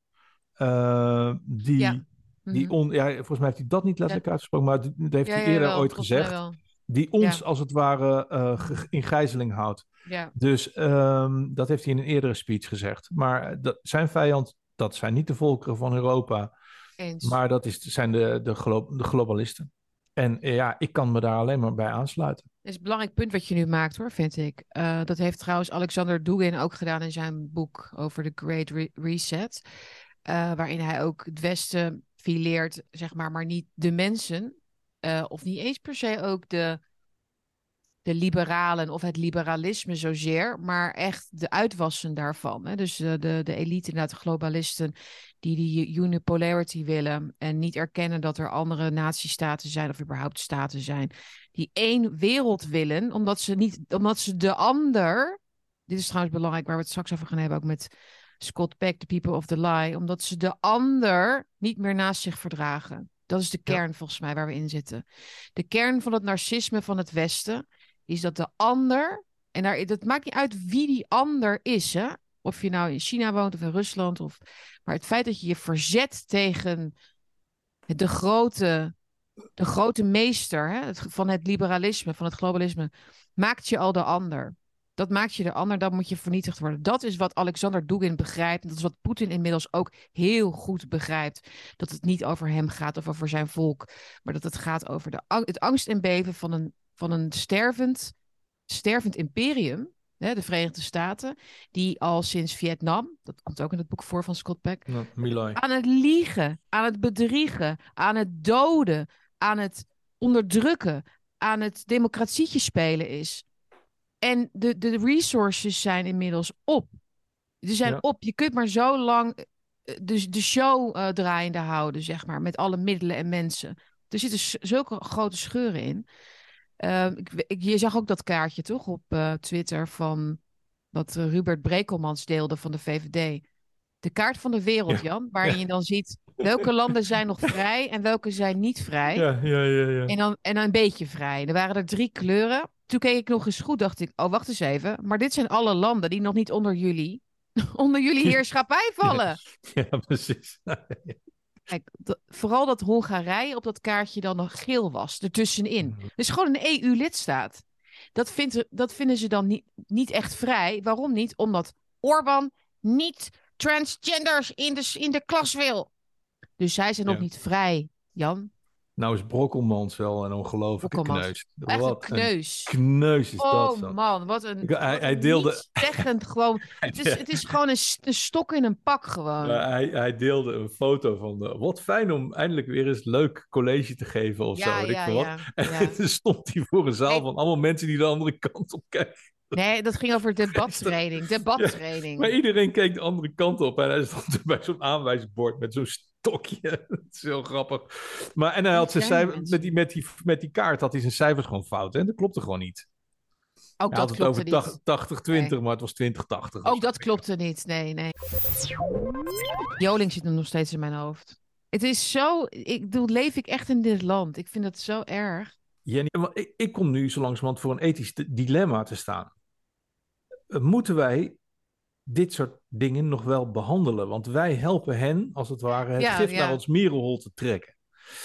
Uh, die. Ja. Die on, ja, volgens mij heeft hij dat niet letterlijk ja. uitgesproken, maar dat heeft hij eerder ooit gezegd. Die ons als het ware uh, in gijzeling houdt. Dus um, dat heeft hij in een eerdere speech gezegd. Maar dat, zijn vijand, dat zijn niet de volkeren van Europa. Eens. Maar dat is, zijn de, de, glo de globalisten. En ja, ik kan me daar alleen maar bij aansluiten. Dat is een belangrijk punt wat je nu maakt hoor, vind ik. Uh, dat heeft trouwens Alexander Dugin ook gedaan in zijn boek over de Great Re Reset. Uh, waarin hij ook het Westen fileert, zeg maar, maar niet de mensen. Uh, of niet eens per se ook de, de liberalen of het liberalisme zozeer, maar echt de uitwassen daarvan. Hè? Dus de, de, de elite, de globalisten, die die unipolarity willen en niet erkennen dat er andere natiestaten zijn of überhaupt staten zijn, die één wereld willen, omdat ze, niet, omdat ze de ander, dit is trouwens belangrijk waar we het straks over gaan hebben, ook met Scott Peck, The People of the Lie, omdat ze de ander niet meer naast zich verdragen. Dat is de kern ja. volgens mij waar we in zitten. De kern van het narcisme van het Westen is dat de ander, en daar, dat maakt niet uit wie die ander is, hè? of je nou in China woont of in Rusland, of, maar het feit dat je je verzet tegen de grote, de grote meester hè? Van het liberalisme, van het globalisme, maakt je al de ander. Dat maakt je de ander, dan moet je vernietigd worden. Dat is wat Alexander Dugin begrijpt. En dat is wat Poetin inmiddels ook heel goed begrijpt. Dat het niet over hem gaat of over zijn volk. Maar dat het gaat over de, het angst en beven van een, van een stervend, stervend imperium. Hè, de Verenigde Staten. Die al sinds Vietnam, dat komt ook in het boek voor van Scott Peck. Aan het liegen, aan het bedriegen, aan het doden, aan het onderdrukken, aan het democratietje spelen is. En de, de resources zijn inmiddels op. Ze zijn ja. op. Je kunt maar zo lang de, de show uh, draaiende houden, zeg maar, met alle middelen en mensen. Er zitten zulke grote scheuren in. Uh, ik, ik, je zag ook dat kaartje toch op uh, Twitter van wat Hubert Brekelmans deelde van de VVD. De kaart van de wereld, ja. Jan, waarin ja. je dan ziet welke landen zijn nog vrij en welke zijn niet vrij. Ja, ja, ja, ja. En, dan, en dan een beetje vrij. Er waren er drie kleuren toen keek ik nog eens goed, dacht ik, oh wacht eens even, maar dit zijn alle landen die nog niet onder jullie, onder jullie heerschappij vallen. Ja, ja precies. Kijk, vooral dat Hongarije op dat kaartje dan nog geel was, ertussenin. Dus gewoon een EU-lidstaat. Dat, vindt, dat vinden ze dan niet, niet echt vrij. Waarom niet? Omdat Orbán niet transgenders in de, in de klas wil. Dus zij zijn nog ja. niet vrij, Jan. Nou is Brokkelmans wel een ongelofelijke kneus. Echt wat een kneus. Een kneus is oh, dat Oh man, wat een... hij, hij deelde... Zeggend gewoon... Het is, het is gewoon een, een, stok in een pak gewoon. Hij, hij deelde een foto van... De, wat fijn om eindelijk weer eens leuk college te geven of ja, zo. Ja, ik ja. En toen stond hij voor een zaal van allemaal mensen die de andere kant op kijken. Nee, dat ging over debattraining. Debattraining. Maar iedereen keek de andere kant op en hij stond bij zo'n aanwijsbord met zo'n stokje. Dat is heel grappig. Maar en hij had zijn met, die, met, die, met die kaart had hij zijn cijfers gewoon fout. En dat klopte gewoon niet. Ook Hij had dat het over klopte niet. 80-20, Nee. maar het was 20-80. Ook dat klopte niet. Nee, nee. Joling zit nog steeds in mijn hoofd. Het is zo... Ik bedoel, leef ik echt in dit land? Ik vind dat zo erg. Jenny, ik, ik kom nu zo langzamerhand voor een ethisch di- dilemma te staan. Eh, Moeten wij dit soort dingen nog wel behandelen? Want wij helpen hen, als het ware, het Ja, gif ja. naar ons mierenhol te trekken.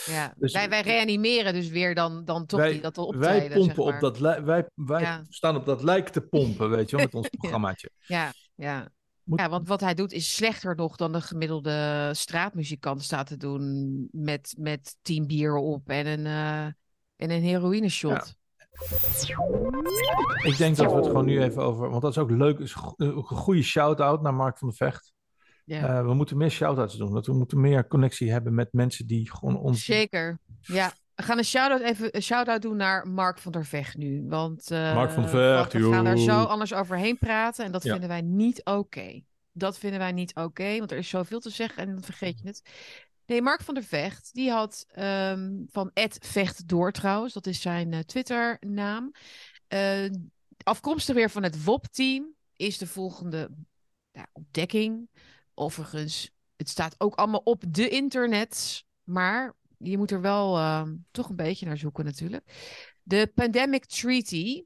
Ja. Dus- wij, wij reanimeren dus weer dan, dan toch wij, die, dat optreden, wij pompen zeg maar. op dat wij, wij Ja. staan op dat lijk te pompen, weet je wel, met ons programmaatje. Ja, ja. Ja, want wat hij doet is slechter nog dan de gemiddelde straatmuzikant staat te doen met, met tien bier op en een, uh, en een heroïne shot. Ik denk dat we het gewoon nu even over, want dat is ook leuk, is een goede shout-out naar Mark van der Vecht. Ja. Uh, we moeten meer shout-outs doen, dat we moeten meer connectie hebben met mensen die gewoon ons... Zeker, ja. We gaan een shout-out even een shout-out doen naar Mark van der Vecht nu. Want uh, Mark van der Vecht, we gaan er zo anders overheen praten. En dat vinden wij niet oké. Dat vinden wij niet oké, want er is zoveel te zeggen en dan vergeet je het. Nee, Mark van der Vecht, die had um, van Ed Vecht door trouwens, dat is zijn uh, Twitter-naam. Uh, afkomstig weer van het WOP-team is de volgende ja, ontdekking. Overigens, het staat ook allemaal op de internet, maar je moet er wel uh, toch een beetje naar zoeken natuurlijk. De Pandemic Treaty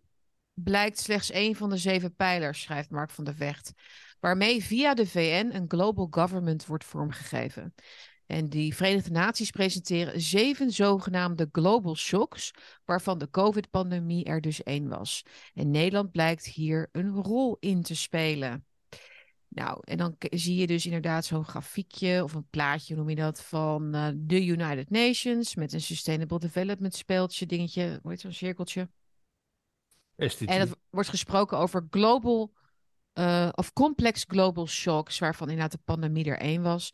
blijkt slechts één van de zeven pijlers, schrijft Mark van der Vecht, waarmee via de VN een global government wordt vormgegeven. En die Verenigde Naties presenteren zeven zogenaamde global shocks, waarvan de COVID-pandemie er dus één was. En Nederland blijkt hier een rol in te spelen. Nou, en dan zie je dus inderdaad zo'n grafiekje of een plaatje, noem je dat, van uh, de United Nations met een Sustainable Development speeltje, dingetje, hoe heet zo'n cirkeltje. SDG. En het wordt gesproken over global uh, of complex global shocks, waarvan inderdaad de pandemie er één was.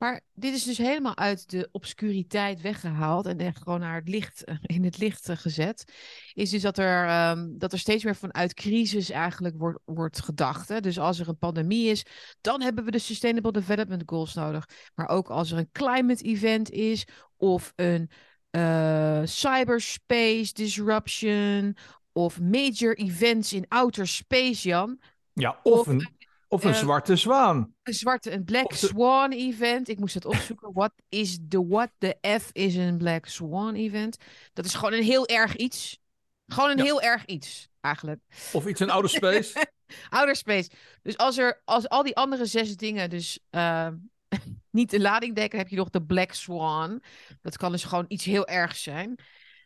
Maar dit is dus helemaal uit de obscuriteit weggehaald en echt gewoon naar het licht, in het licht gezet. Is dus dat er, um, dat er steeds meer vanuit crisis eigenlijk wordt, wordt gedacht. Hè? Dus als er een pandemie is, dan hebben we de Sustainable Development Goals nodig. Maar ook als er een climate event is of een uh, cyberspace disruption of major events in outer space, Jan. Ja, of, of een of een uh, zwarte zwaan. Een zwarte, een Black de... Swan event. Ik moest het opzoeken. What is the what? The F is een Black Swan event. Dat is gewoon een heel erg iets. Gewoon een ja. heel erg iets, eigenlijk. Of iets in outer space. outer space. Dus als er, als al die andere zes dingen dus uh, niet de lading dekken, heb je nog de Black Swan. Dat kan dus gewoon iets heel ergs zijn.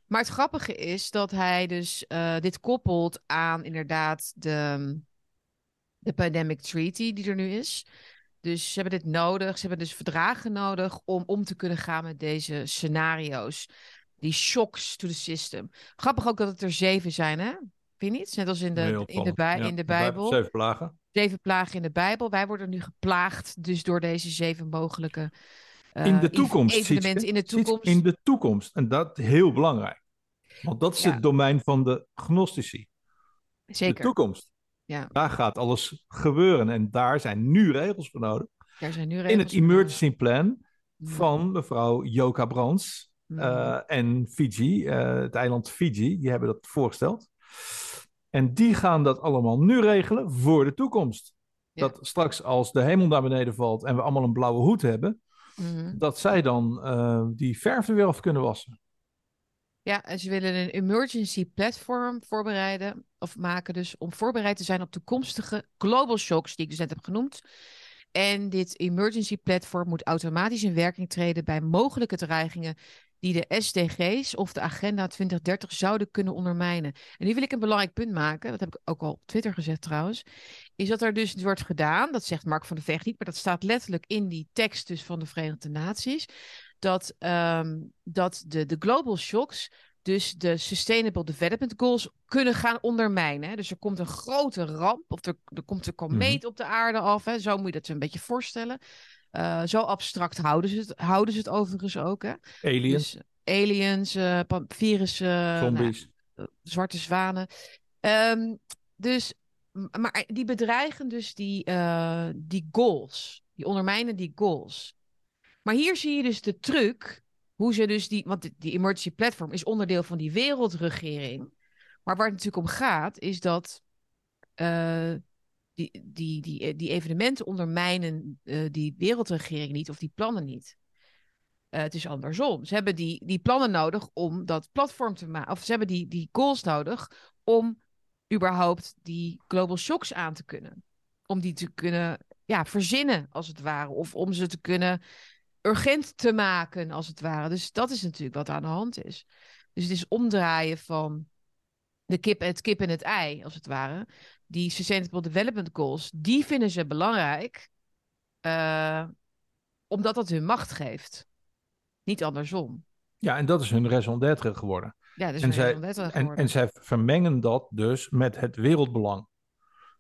Maar het grappige is dat hij dus uh, dit koppelt aan inderdaad de de Pandemic Treaty die er nu is. Dus ze hebben dit nodig. Ze hebben dus verdragen nodig om om te kunnen gaan met deze scenario's. Die shocks to the system. Grappig ook dat het er zeven zijn, hè? Vind je niet? Net als in de, in de, bij, ja, in de Bijbel. Zeven plagen. Zeven plagen in de Bijbel. Wij worden nu geplaagd dus door deze zeven mogelijke uh, in de toekomst, evenementen in de toekomst. In de toekomst. En dat is heel belangrijk. Want dat is ja. het domein van de gnostici. Zeker. De toekomst. Ja. Daar gaat alles gebeuren en daar zijn nu regels voor nodig. Daar zijn nu regels In het emergency plan van mevrouw Joka Brands mm. uh, en Fiji, uh, het eiland Fiji, die hebben dat voorgesteld. En die gaan dat allemaal nu regelen voor de toekomst. Ja. Dat straks als de hemel naar beneden valt en we allemaal een blauwe hoed hebben, mm. dat zij dan uh, die verf er weer af kunnen wassen. Ja, en ze willen een emergency platform voorbereiden of maken, dus om voorbereid te zijn op toekomstige global shocks, die ik dus net heb genoemd. En dit emergency platform moet automatisch in werking treden bij mogelijke dreigingen die de SDG's of de Agenda 2030 zouden kunnen ondermijnen. En nu wil ik een belangrijk punt maken, dat heb ik ook al op Twitter gezet trouwens, is dat er dus wordt gedaan, dat zegt Mark van der Vecht niet, maar dat staat letterlijk in die tekst dus van de Verenigde Naties, dat, um, dat de, de global shocks dus de Sustainable Development Goals kunnen gaan ondermijnen. Dus er komt een grote ramp, of er, er komt een komeet mm-hmm. op de aarde af. Hè. Zo moet je dat een beetje voorstellen. Uh, zo abstract houden ze, het, houden ze het overigens ook. Hè. Aliens. Dus, aliens, uh, virussen, zombies, nou, zwarte zwanen. Um, dus, maar die bedreigen dus die, uh, die goals. Die ondermijnen die goals. Maar hier zie je dus de truc, hoe ze dus die, want die emergency platform is onderdeel van die wereldregering. Maar waar het natuurlijk om gaat, is dat uh, die, die, die, die evenementen ondermijnen uh, die wereldregering niet of die plannen niet. Het is andersom. Ze hebben die, die plannen nodig om dat platform te maken. Of ze hebben die, die goals nodig om überhaupt die global shocks aan te kunnen. Om die te kunnen ja, verzinnen, als het ware. Of om ze te kunnen urgent te maken, als het ware. Dus dat is natuurlijk wat aan de hand is. Dus het is omdraaien van de kip, het kip en het ei, als het ware. die Sustainable Development Goals, die vinden ze belangrijk, uh, omdat dat hun macht geeft. Niet andersom. Ja, en dat is hun raison d'être geworden. Ja, dus en, zij, en, en zij vermengen dat dus met het wereldbelang.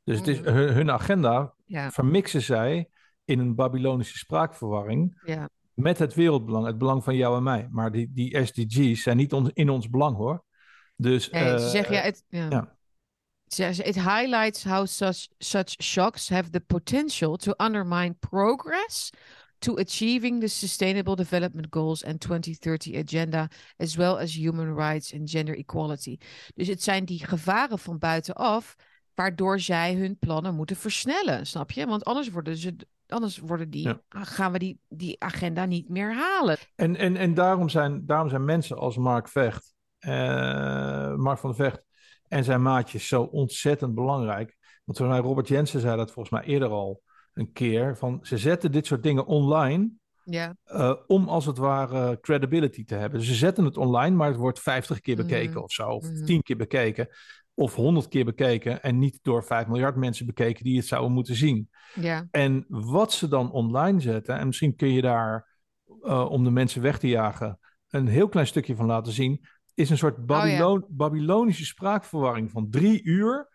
Dus het is, mm. hun, hun agenda ja. vermixen zij in een Babylonische spraakverwarring ja. met het wereldbelang, het belang van jou en mij. Maar die, die SDG's zijn niet on, in ons belang hoor. Dus, nee, uh, ze zeggen ja, het, ja. ja. It highlights how such, such shocks have the potential to undermine progress to achieving the Sustainable Development Goals and 2030 Agenda, as well as human rights and gender equality. Dus het zijn die gevaren van buitenaf, waardoor zij hun plannen moeten versnellen, snap je? Want anders worden ze anders worden die, gaan we die, die agenda niet meer halen. En, en, en daarom, zijn, daarom zijn mensen als Mark Vecht, uh, Mark van Vecht en zijn maatjes zo ontzettend belangrijk. Want volgens mij Robert Jensen zei dat volgens mij eerder al een keer. Van, ze zetten dit soort dingen online ja. Uh, om als het ware credibility te hebben. Dus ze zetten het online, maar het wordt 50 keer bekeken mm. of zo. Of mm. 10 keer bekeken. Of 100 keer bekeken. En niet door 5 miljard mensen bekeken die het zouden moeten zien. Ja. En wat ze dan online zetten, en misschien kun je daar uh, om de mensen weg te jagen, een heel klein stukje van laten zien. Is een soort Babylon oh, ja. Babylonische spraakverwarring van drie uur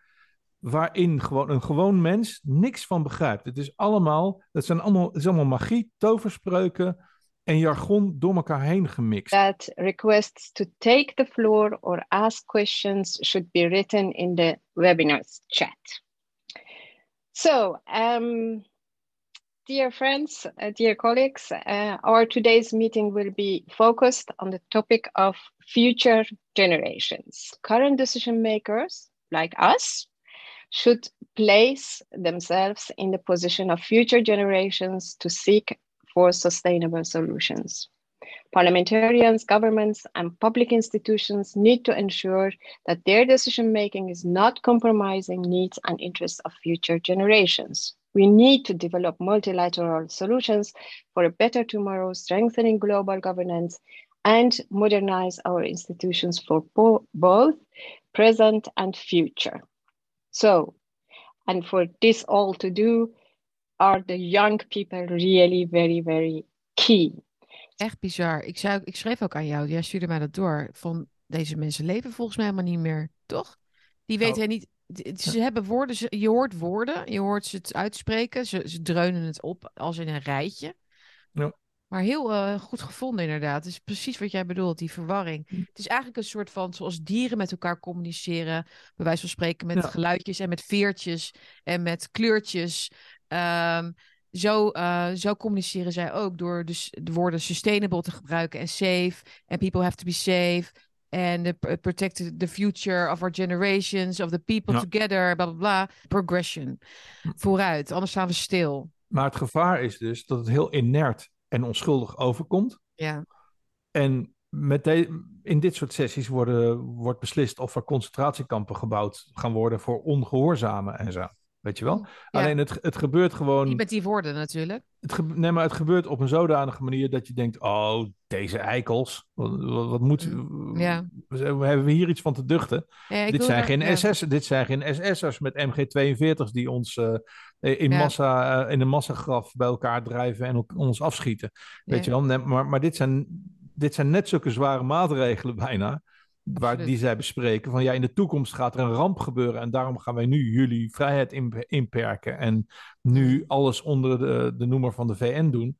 waarin gewoon een gewoon mens niks van begrijpt. Het is allemaal, het zijn allemaal, het is allemaal magie, toverspreuken en jargon door elkaar heen gemixt. That requests to take the floor or ask questions should be written in the webinar's chat. So, um, dear friends, uh, dear colleagues, uh, our today's meeting will be focused on the topic of future generations. Current decision makers like us should place themselves in the position of future generations to seek for sustainable solutions. Parliamentarians, governments, and public institutions need to ensure that their decision making is not compromising needs and interests of future generations. We need to develop multilateral solutions for a better tomorrow, strengthening global governance, and modernize our institutions for both present and future. So, and for this all to do, are the young people really very, very key. Echt bizar. Ik, zou, ik schreef ook aan jou, jij stuurde mij dat door. Van deze mensen leven volgens mij helemaal niet meer, toch? Die nou. weten niet. Ze hebben woorden, ze, je hoort woorden, je hoort ze het uitspreken, ze, ze dreunen het op als in een rijtje. Ja. Maar heel uh, goed gevonden, inderdaad. Het is precies wat jij bedoelt, die verwarring. Hm. Het is eigenlijk een soort van zoals dieren met elkaar communiceren. Bij wijze van spreken met geluidjes en met veertjes en met kleurtjes. Um, zo, uh, zo communiceren zij ook door dus de woorden sustainable te gebruiken en safe. En people have to be safe. En protect the future of our generations, of the people together, bla bla bla. Progression. Hm. Vooruit, anders staan we stil. Maar het gevaar is dus dat het heel inert en onschuldig overkomt. Ja. En met de, in dit soort sessies worden, wordt beslist of er concentratiekampen gebouwd gaan worden voor ongehoorzamen en zo. Weet je wel? Alleen het, het gebeurt gewoon. Niet met die woorden natuurlijk. Het ge... Nee, maar het gebeurt op een zodanige manier dat je denkt: oh, deze eikels. Wat, wat moet. Mm, ja. Hebben we hier iets van te duchten? dit, zijn geen SS, dit zijn geen SS'ers met MG-42's die ons uh, in, massa, uh, in een massagraf bij elkaar drijven en ons afschieten. Weet je wel? Nee, maar, maar dit, zijn, dit zijn net zulke zware maatregelen bijna waar die zij bespreken. Van ja, in de toekomst gaat er een ramp gebeuren en daarom gaan wij nu jullie vrijheid inperken en nu alles onder de, de noemer van de VN doen.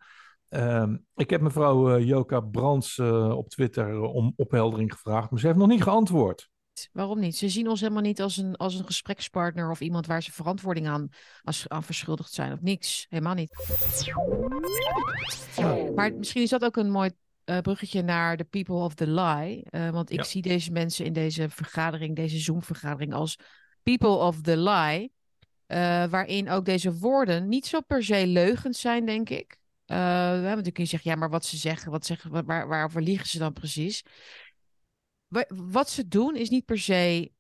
Ehm, ik heb mevrouw uh, Joka Brands uh, op Twitter om opheldering gevraagd, maar ze heeft nog niet geantwoord. Waarom niet? Ze zien ons helemaal niet als een, als een gesprekspartner of iemand waar ze verantwoording aan, als, aan verschuldigd zijn of niks. Helemaal niet. Maar misschien is dat ook een mooi uh, bruggetje naar de people of the lie. Uh, want ik zie deze mensen in deze vergadering, deze Zoom-vergadering, als people of the lie. Uh, waarin ook deze woorden niet zo per se leugens zijn, denk ik. Want dan kun je zeggen, ja, maar wat ze zeggen, wat zeggen waar, waarover liegen ze dan precies? Wat ze doen is niet per se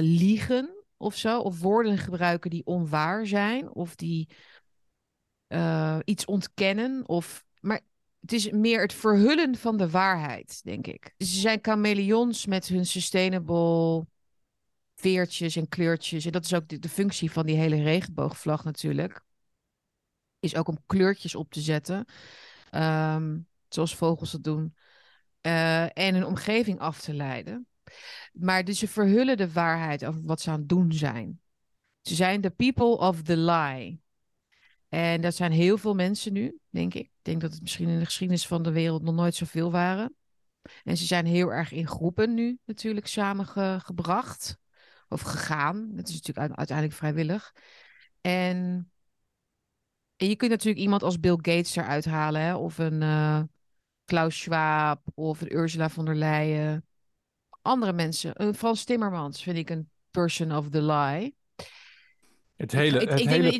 liegen of zo, of woorden gebruiken die onwaar zijn, of die iets ontkennen, of maar het is meer het verhullen van de waarheid, denk ik. Ze zijn chameleons met hun sustainable veertjes en kleurtjes. En dat is ook de, functie van die hele regenboogvlag natuurlijk. Is ook om kleurtjes op te zetten. Ehm, zoals vogels dat doen. Uh, en een omgeving af te leiden. Maar dus ze verhullen de waarheid over wat ze aan het doen zijn. Ze zijn de people of the lie. En dat zijn heel veel mensen nu, denk ik. Ik denk dat het misschien in de geschiedenis van de wereld nog nooit zoveel waren. En ze zijn heel erg in groepen nu natuurlijk samengebracht. Of gegaan. Dat is natuurlijk uiteindelijk vrijwillig. En, en je kunt natuurlijk iemand als Bill Gates eruit halen. Hè? Of een uh, Klaus Schwab. Of een Ursula von der Leyen. Andere mensen. Frans Timmermans vind ik een person of the lie. Het hele, het, hele,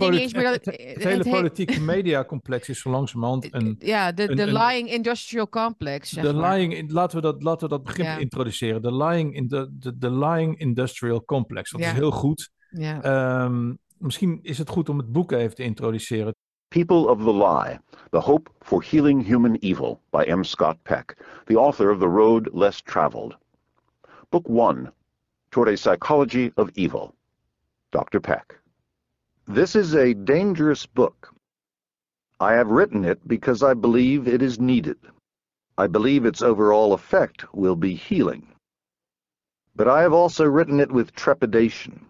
het, hele politieke mediacomplex is zo langzamerhand een... Ja, de, de lying industrial complex, zeg De lying, laten we dat, laten we dat begrip introduceren. De lying, in de, de, de lying industrial complex. Dat is heel goed. Ja. Um, misschien is het goed om het boek even te introduceren. People of the Lie, The Hope for Healing Human Evil by M. Scott Peck, the author of The Road Less Traveled. Book 1, Toward a Psychology of Evil, Dr. Peck. This is a dangerous book. I have written it because I believe it is needed. I believe its overall effect will be healing. But I have also written it with trepidation.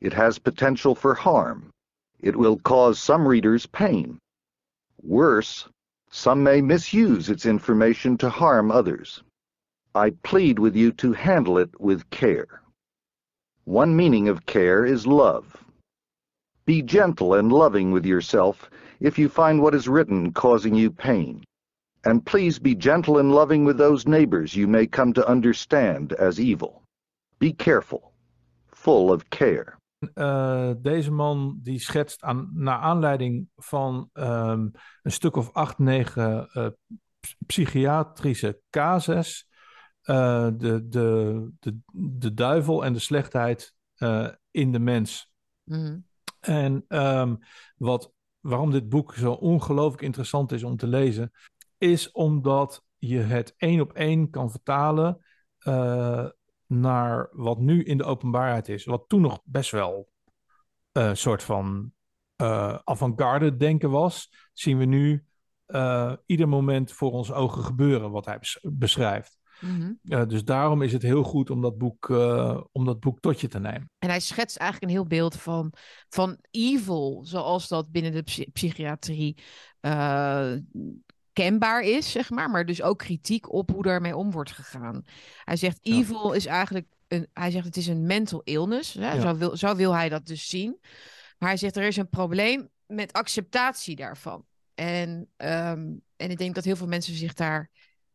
It has potential for harm. It will cause some readers pain. Worse, some may misuse its information to harm others. I plead with you to handle it with care. One meaning of care is love. Be gentle and loving with yourself if you find what is written causing you pain. And please be gentle and loving with those neighbors you may come to understand as evil. Be careful, full of care. Uh, deze man die schetst aan, naar aanleiding van um, een stuk of acht, negen uh, psychiatrische casus uh, de, de, de, de duivel en de slechtheid in de mens. Mm. En um, wat, waarom dit boek zo ongelooflijk interessant is om te lezen, is omdat je het één op één kan vertalen uh, naar wat nu in de openbaarheid is. Wat toen nog best wel een uh, soort van uh, avant-garde denken was, zien we nu ieder moment voor onze ogen gebeuren, wat hij beschrijft. Mm dus daarom is het heel goed om dat, boek, uh, om dat boek tot je te nemen. En hij schetst eigenlijk een heel beeld van, van evil, zoals dat binnen de psychiatrie uh, kenbaar is, zeg maar. Maar dus ook kritiek op hoe daarmee om wordt gegaan. Hij zegt, evil is eigenlijk, een, hij zegt het is een mental illness. Hè? Ja. Zo, wil, zo wil hij dat dus zien. Maar hij zegt, er is een probleem met acceptatie daarvan. En, um, en ik denk dat heel veel mensen zich daar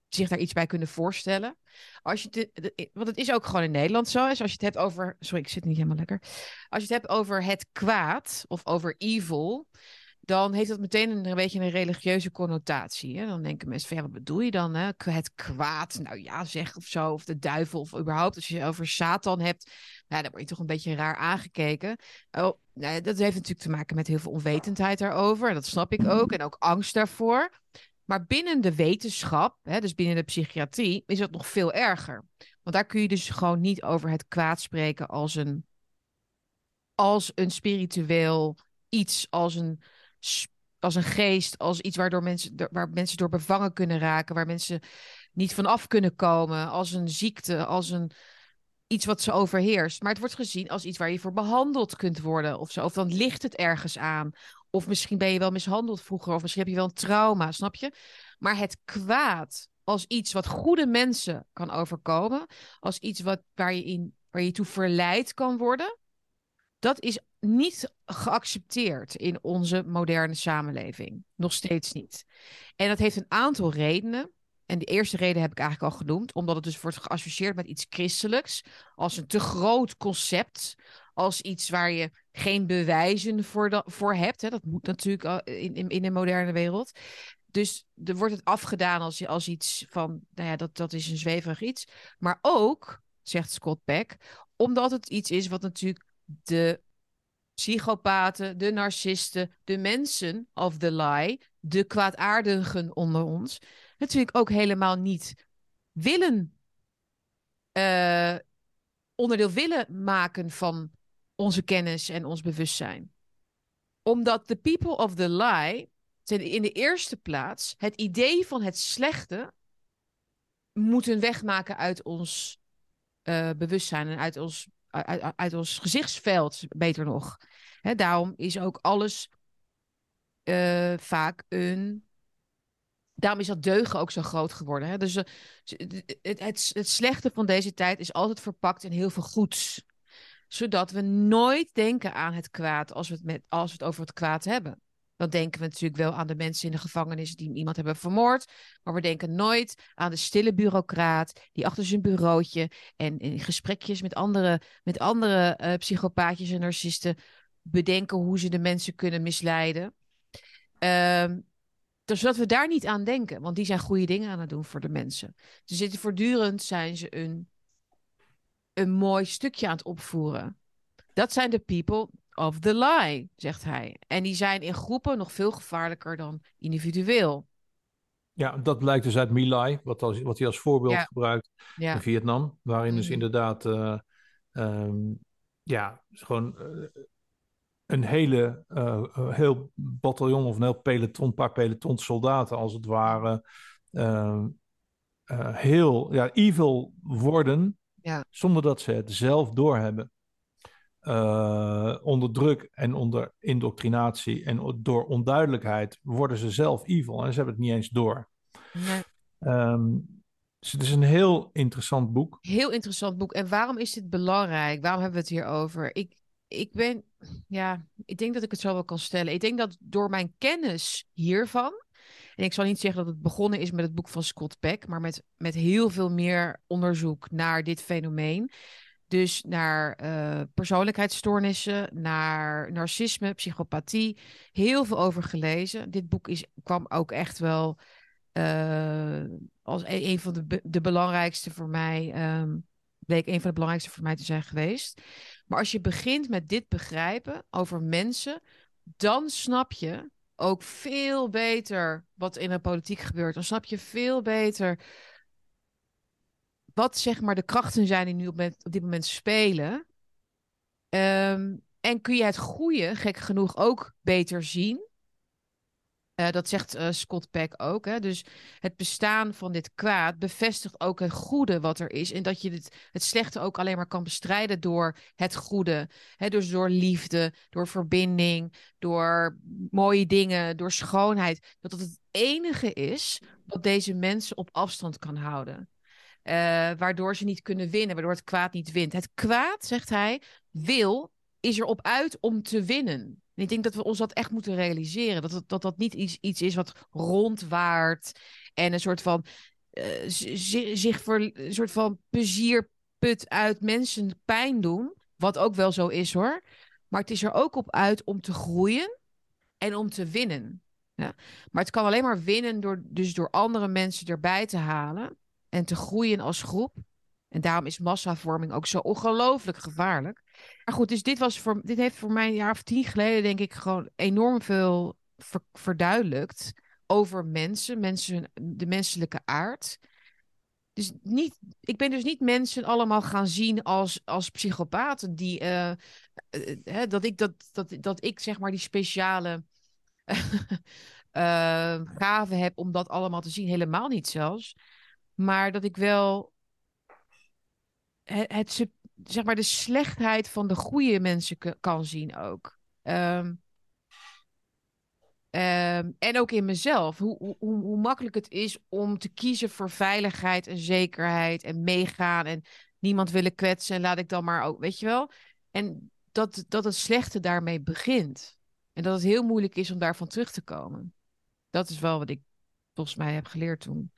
zich daar iets bij kunnen voorstellen. Als je te, want het is ook gewoon in Nederland zo. Is als je het hebt over. Sorry, ik zit niet helemaal lekker. Als je het hebt over het kwaad of over evil. Dan heeft dat meteen een, een beetje een religieuze connotatie. Hè? Dan denken mensen van ja, wat bedoel je dan? Hè? Het kwaad, nou ja, zeg of zo. Of de duivel, of überhaupt. Als je het over Satan hebt, nou, dan word je toch een beetje raar aangekeken. Oh, nou, dat heeft natuurlijk te maken met heel veel onwetendheid daarover. En dat snap ik ook. En ook angst daarvoor. Maar binnen de wetenschap, hè, dus binnen de psychiatrie, is het nog veel erger. Want daar kun je dus gewoon niet over het kwaad spreken als een, als een spiritueel iets, als een, als een geest, als iets waardoor mensen, waar mensen door bevangen kunnen raken, waar mensen niet van af kunnen komen, als een ziekte, als een iets wat ze overheerst. Maar het wordt gezien als iets waar je voor behandeld kunt worden of zo. Of dan ligt het ergens aan. Of misschien ben je wel mishandeld vroeger, of misschien heb je wel een trauma, snap je? Maar het kwaad als iets wat goede mensen kan overkomen, als iets wat, waar, je in, waar je toe verleid kan worden, dat is niet geaccepteerd in onze moderne samenleving. Nog steeds niet. En dat heeft een aantal redenen. En de eerste reden heb ik eigenlijk al genoemd, omdat het dus wordt geassocieerd met iets christelijks, als een te groot concept, als iets waar je geen bewijzen voor, voor hebt. Hè. Dat moet natuurlijk in, in, in de moderne wereld. Dus er wordt het afgedaan als, als iets van, nou ja, dat, dat is een zweverig iets. Maar ook, zegt Scott Peck, omdat het iets is wat natuurlijk de psychopaten, de narcisten, de mensen of the lie, de kwaadaardigen onder ons, natuurlijk ook helemaal niet willen. Uh, onderdeel willen maken van onze kennis en ons bewustzijn. Omdat de people of the lie in de eerste plaats het idee van het slechte moeten wegmaken uit ons uh, bewustzijn en uit ons, uit, ons gezichtsveld, beter nog. Daarom is ook alles uh, vaak een. Daarom is dat deugen ook zo groot geworden. Hè? Dus uh, het, het, het slechte van deze tijd is altijd verpakt in heel veel goeds. Zodat we nooit denken aan het kwaad als we het, met, als we het over het kwaad hebben. Dan denken we natuurlijk wel aan de mensen in de gevangenis die iemand hebben vermoord. Maar we denken nooit aan de stille bureaucraat die achter zijn bureautje en in gesprekjes met andere, met andere uh, psychopaatjes en narcisten bedenken hoe ze de mensen kunnen misleiden. Um, dus zodat we daar niet aan denken, want die zijn goede dingen aan het doen voor de mensen. Ze zitten voortdurend, zijn ze een, een mooi stukje aan het opvoeren. Dat zijn de people of the lie, zegt hij. En die zijn in groepen nog veel gevaarlijker dan individueel. Ja, dat blijkt dus uit My wat, als, wat hij als voorbeeld gebruikt in Vietnam. Waarin dus mhm. inderdaad, uh, um, ja, gewoon uh, een hele, uh, heel bataljon of een heel peloton, paar peloton soldaten als het ware, ehm, heel ja, evil worden, ja. zonder dat ze het zelf doorhebben uh, onder druk en onder indoctrinatie en door onduidelijkheid worden ze zelf evil en ze hebben het niet eens door. Nee. Um, dus het is een heel interessant boek. Heel interessant boek. En waarom is dit belangrijk? Waarom hebben we het hier over? Ik, ik ben, ja, ik denk dat ik het zo wel kan stellen. Ik denk dat door mijn kennis hiervan, en ik zal niet zeggen dat het begonnen is met het boek van Scott Peck, maar met, met heel veel meer onderzoek naar dit fenomeen, dus naar uh, persoonlijkheidsstoornissen, naar narcisme, psychopathie. Heel veel over gelezen. Dit boek is, kwam ook echt wel uh, als een, een, van de, de belangrijkste voor mij. Um, bleek een van de belangrijkste voor mij te zijn geweest. Maar als je begint met dit begrijpen over mensen, dan snap je ook veel beter wat in de politiek gebeurt. Dan snap je veel beter wat zeg maar de krachten zijn die nu op, dit moment spelen. Ehm, en kun je het goede, gek genoeg, ook beter zien. Uh, dat zegt uh, Scott Peck ook. Hè? Dus het bestaan van dit kwaad bevestigt ook het goede wat er is. En dat je het, het slechte ook alleen maar kan bestrijden door het goede. Hè? Dus door liefde, door verbinding, door mooie dingen, door schoonheid. Dat het het enige is wat deze mensen op afstand kan houden. Uh, waardoor ze niet kunnen winnen, waardoor het kwaad niet wint. Het kwaad, zegt hij, wil, is erop uit om te winnen. En ik denk dat we ons dat echt moeten realiseren. Dat dat, dat, dat niet iets, iets is wat rondwaart en een soort van, uh, zich voor een soort van plezierput uit mensen pijn doen. Wat ook wel zo is hoor. Maar het is er ook op uit om te groeien en om te winnen. Ja. Maar het kan alleen maar winnen door, dus door andere mensen erbij te halen en te groeien als groep. En daarom is massavorming ook zo ongelooflijk gevaarlijk. Maar goed, dus dit, was voor, dit heeft voor mij een jaar of tien geleden, denk ik, gewoon enorm veel verduidelijkt over mensen, mensen, de menselijke aard. Dus niet, ik ben dus niet mensen allemaal gaan zien als, als psychopaten die, uh, uh, dat, ik, dat, dat, dat ik zeg maar die speciale uh, gave heb om dat allemaal te zien. Helemaal niet zelfs. Maar dat ik wel het, het zeg maar de slechtheid van de goede mensen kan zien ook. Um, en ook in mezelf. Hoe, hoe, hoe makkelijk het is om te kiezen voor veiligheid en zekerheid en meegaan en niemand willen kwetsen en laat ik dan maar ook, weet je wel? En dat, dat het slechte daarmee begint. En dat het heel moeilijk is om daarvan terug te komen. Dat is wel wat ik volgens mij heb geleerd toen.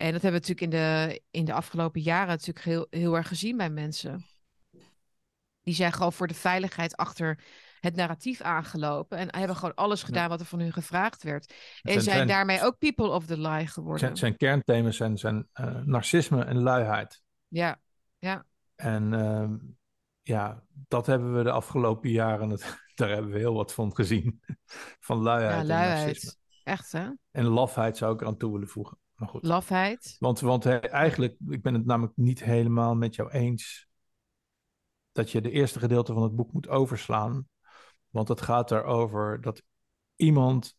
En dat hebben we natuurlijk in de, in de afgelopen jaren natuurlijk heel, heel erg gezien bij mensen. Die zijn gewoon voor de veiligheid achter het narratief aangelopen. En hebben gewoon alles gedaan wat er van hun gevraagd werd. En zijn, daarmee ook people of the lie geworden. Zijn, zijn kernthema's zijn, zijn uh, narcisme en luiheid. Ja, ja. En uh, ja, dat hebben we de afgelopen jaren, het, daar hebben we heel wat van gezien. van luiheid, ja, luiheid. en narcisme. Echt hè? En lafheid zou ik eraan toe willen voegen. Maar goed. Lafheid. Want, want eigenlijk, ik ben het namelijk niet helemaal met jou eens dat je de eerste gedeelte van het boek moet overslaan. Want het gaat erover dat iemand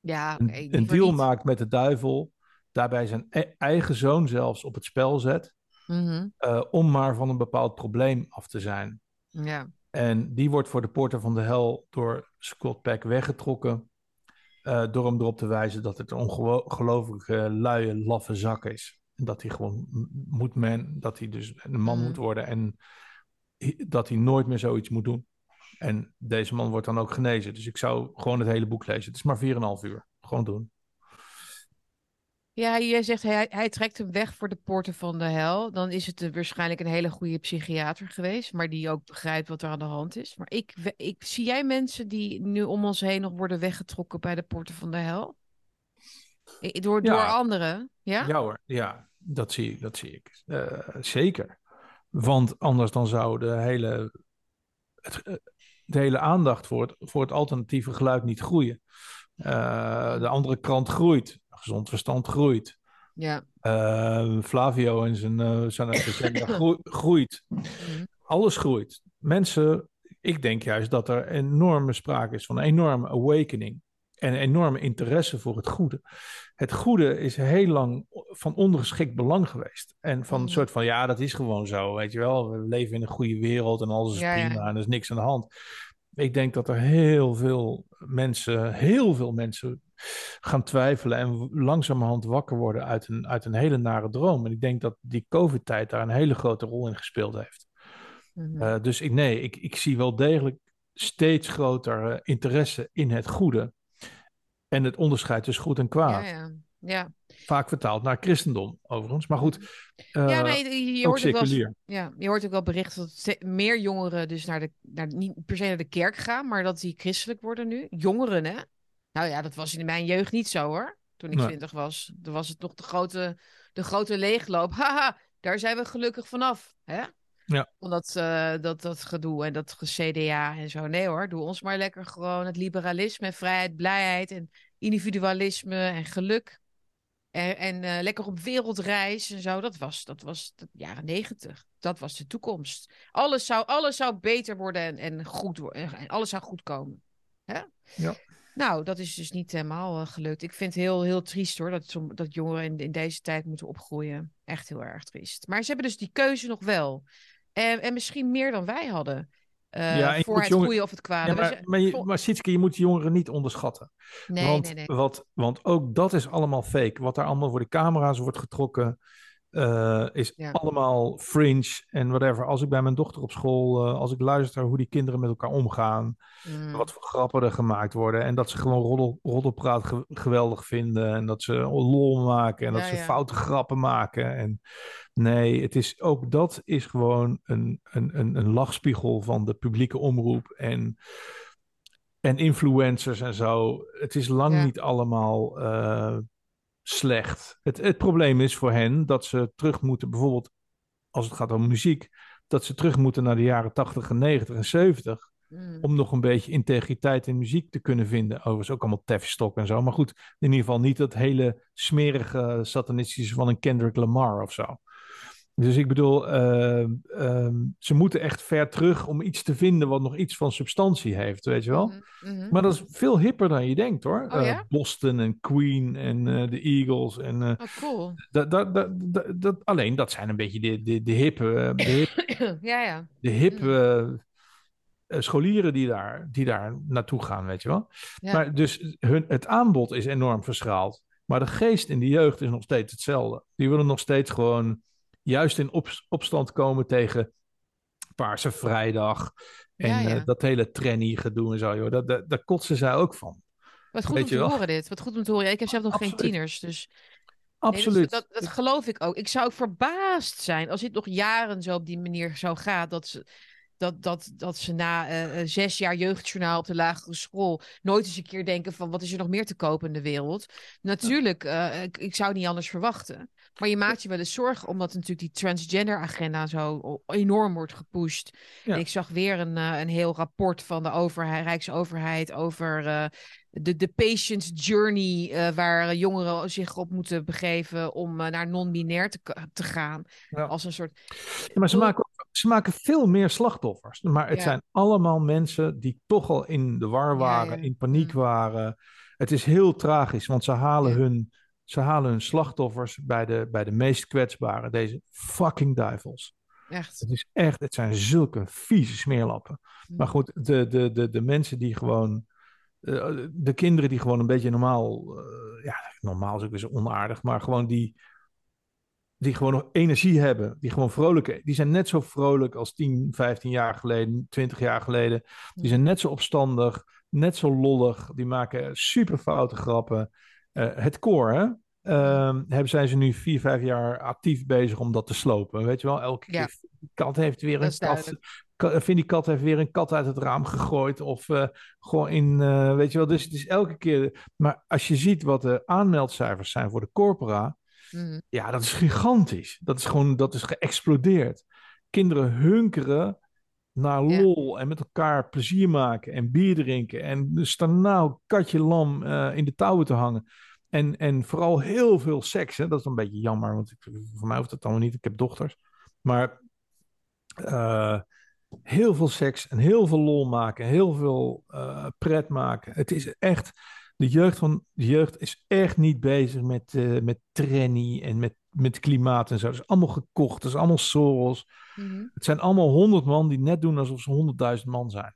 Ja, een, deal niet. maakt met de duivel, daarbij zijn e- eigen zoon zelfs op het spel zet, Mhm, eh, om maar van een bepaald probleem af te zijn. Ja. En die wordt voor de poorten van de hel door Scott Peck weggetrokken. Eh, door hem erop te wijzen dat het een ongelooflijke luie, laffe zak is. En dat hij gewoon moet men, dat hij dus een man moet worden en dat hij nooit meer zoiets moet doen. En deze man wordt dan ook genezen. Dus ik zou gewoon het hele boek lezen. Het is maar 4,5 uur. Gewoon doen. Ja, jij zegt hij, hij trekt hem weg voor de poorten van de hel. Dan is het eh, waarschijnlijk een hele goede psychiater geweest, maar die ook begrijpt wat er aan de hand is. Maar ik, ik zie jij mensen die nu om ons heen nog worden weggetrokken bij de poorten van de hel? Door, Ja. door anderen? Ja? Ja hoor, ja, dat zie ik. Dat zie ik. Eh, zeker. Want anders dan zou de hele, het, eh, de hele aandacht voor het, voor het alternatieve geluid niet groeien. De andere krant groeit. Gezond verstand groeit. Ja. Eh, Flavio en zijn, eh zijn agenda groe- groeit. Alles groeit. Mensen, ik denk juist dat er enorme sprake is van een enorme awakening. En enorme interesse voor het goede. Het goede is heel lang van ondergeschikt belang geweest. En van een Mhm. soort van, ja, dat is gewoon zo, weet je wel. We leven in een goede wereld en alles is Ja, ja. prima en er is niks aan de hand. Ik denk dat er heel veel mensen, heel veel mensen gaan twijfelen en langzamerhand wakker worden uit een, uit een hele nare droom. En ik denk dat die COVID-tijd daar een hele grote rol in gespeeld heeft. Mhm. Eh, dus ik, nee, ik, ik zie wel degelijk steeds groter eh, interesse in het goede. En het onderscheid tussen goed en kwaad. ja, ja. Ja, Vaak vertaald naar christendom, overigens. Maar goed, eh, ja nee, je, ook hoort ook wel. Ja, je hoort ook wel berichten dat meer jongeren dus naar de, naar, niet per se naar de kerk gaan, maar dat die christelijk worden nu. Jongeren, hè? Nou ja, dat was in mijn jeugd niet zo hoor. Toen ik Nee. twintig was. Toen was het nog de grote, de grote leegloop. Haha, daar zijn we gelukkig vanaf. Hè? Ja. Van dat, eh, dat, dat gedoe en dat CDA en zo. Nee hoor, doe ons maar lekker gewoon het liberalisme en vrijheid, blijheid en individualisme en geluk. En, en eh, lekker op wereldreis en zo. Dat was, dat was de jaren negentig. Dat was de toekomst. Alles zou, alles zou beter worden en, en goed worden. En alles zou goed komen. Hè? Ja. Nou, dat is dus niet helemaal eh, gelukt. Ik vind het heel, heel triest hoor. Dat, dat jongeren in, in deze tijd moeten opgroeien. Echt heel erg triest. Maar ze hebben dus die keuze nog wel. En, en misschien meer dan wij hadden. eh, Ja, voor het jongen- goede of het kwade. Ja, maar, maar, je, maar je moet jongeren niet onderschatten. nee, want, nee, nee. Wat, want ook dat is allemaal fake. Wat daar allemaal voor de camera's wordt getrokken, eh, is Ja. allemaal fringe en whatever. Als ik bij mijn dochter op school, eh, als ik luister hoe die kinderen met elkaar omgaan, Mm. wat voor grappen er gemaakt worden en dat ze gewoon roddel, roddelpraat ge- geweldig vinden en dat ze lol maken en dat ze ja. foute grappen maken. En nee, het is, ook dat is gewoon een, een, een, een lachspiegel van de publieke omroep en en influencers en zo. Het is lang niet allemaal eh, slecht. Het, het probleem is voor hen dat ze terug moeten, bijvoorbeeld als het gaat om muziek, dat ze terug moeten naar de jaren 80 en 90 en 70. Mm. Om nog een beetje integriteit in muziek te kunnen vinden. Overigens ook allemaal Tavistock en zo. Maar goed, in ieder geval niet dat hele smerige satanistische van een Kendrick Lamar of zo. Dus ik bedoel, eh, ehm, ze moeten echt ver terug om iets te vinden wat nog iets van substantie heeft, weet je wel. Mhm, mhm. Maar dat is veel hipper dan je denkt hoor. Oh, ja? Eh, Boston en Queen en eh, de Eagles. En, eh, Oh, cool. dat, dat, dat, dat, alleen dat zijn een beetje de, de, de hippe, de hip, ja, ja. de hippe eh, scholieren die daar, die daar naartoe gaan, weet je wel. Ja. Maar dus hun, het aanbod is enorm verschaald. Maar de geest in de jeugd is nog steeds hetzelfde. Die willen nog steeds gewoon juist in op, opstand komen tegen Paarse Vrijdag. En Ja, ja. eh, dat hele trenny gedoe en zo. Joh. Dat, dat, daar kotsen zij ook van. Wat goed Weet om te wel? horen dit. Wat goed om te horen. Ja, ik heb zelf nog geen tieners, dus... Nee, Absoluut. dat, dat, dat geloof ik ook. Ik zou ook verbaasd zijn als dit nog jaren zo op die manier zou gaan. Dat ze, dat, dat, dat ze na eh, zes jaar jeugdjournaal op de lagere school nooit eens een keer denken van wat is er nog meer te kopen in de wereld. Natuurlijk, ik, ik zou het niet anders verwachten. Maar je maakt je wel eens zorgen omdat natuurlijk die transgender agenda zo enorm wordt gepusht. Ja. En ik zag weer een, eh, een heel rapport van de overheid, Rijksoverheid over eh, de, de patient's journey, eh, waar jongeren zich op moeten begeven om naar non-binair te, te gaan. Ja. Als een soort. Ja, maar ze maken, Ze maken veel meer slachtoffers. Maar het zijn allemaal mensen die toch al in de war waren, in paniek waren. Het is heel tragisch, want ze halen, hun, ze halen hun slachtoffers bij de, bij de meest kwetsbaren. Deze fucking duivels. Echt. Het is echt, het zijn zulke vieze smeerlappen. Maar goed, de, de, de, de mensen die gewoon. eh, de kinderen die gewoon een beetje normaal. eh, ja, normaal is ook weer zo onaardig. Maar gewoon die. Die gewoon nog energie hebben. Die gewoon vrolijk. Die zijn net zo vrolijk als 10, 15 jaar geleden. 20 jaar geleden. Die zijn net zo opstandig. Net zo lollig. Die maken super foute grappen. Eh, het koor, hè? Ehm, hebben zijn ze nu vier, vijf jaar actief bezig om dat te slopen. Weet je wel, elke Ja. keer. Kat heeft weer een kat. Vind die kat heeft weer een kat uit het raam gegooid. Of eh, gewoon in, eh, weet je wel. Dus het is elke keer. Maar als je ziet wat de aanmeldcijfers zijn voor de corpora. Mhm. Ja, dat is gigantisch. Dat is gewoon, dat is geëxplodeerd. Kinderen hunkeren naar Ja. lol en met elkaar plezier maken en bier drinken. En staan nou katje lam in de touwen te hangen. En, en vooral heel veel seks. Hè? Dat is een beetje jammer, want ik, voor mij hoeft dat allemaal niet. Ik heb dochters. Maar eh, heel veel seks en heel veel lol maken. Heel veel eh, pret maken. Het is echt... De jeugd, van, de jeugd is echt niet bezig met, eh, met trendy en met, met klimaat en zo. Dat is allemaal gekocht. Dat is allemaal Soros. Mhm. Het zijn allemaal honderd man die net doen alsof ze honderdduizend man zijn.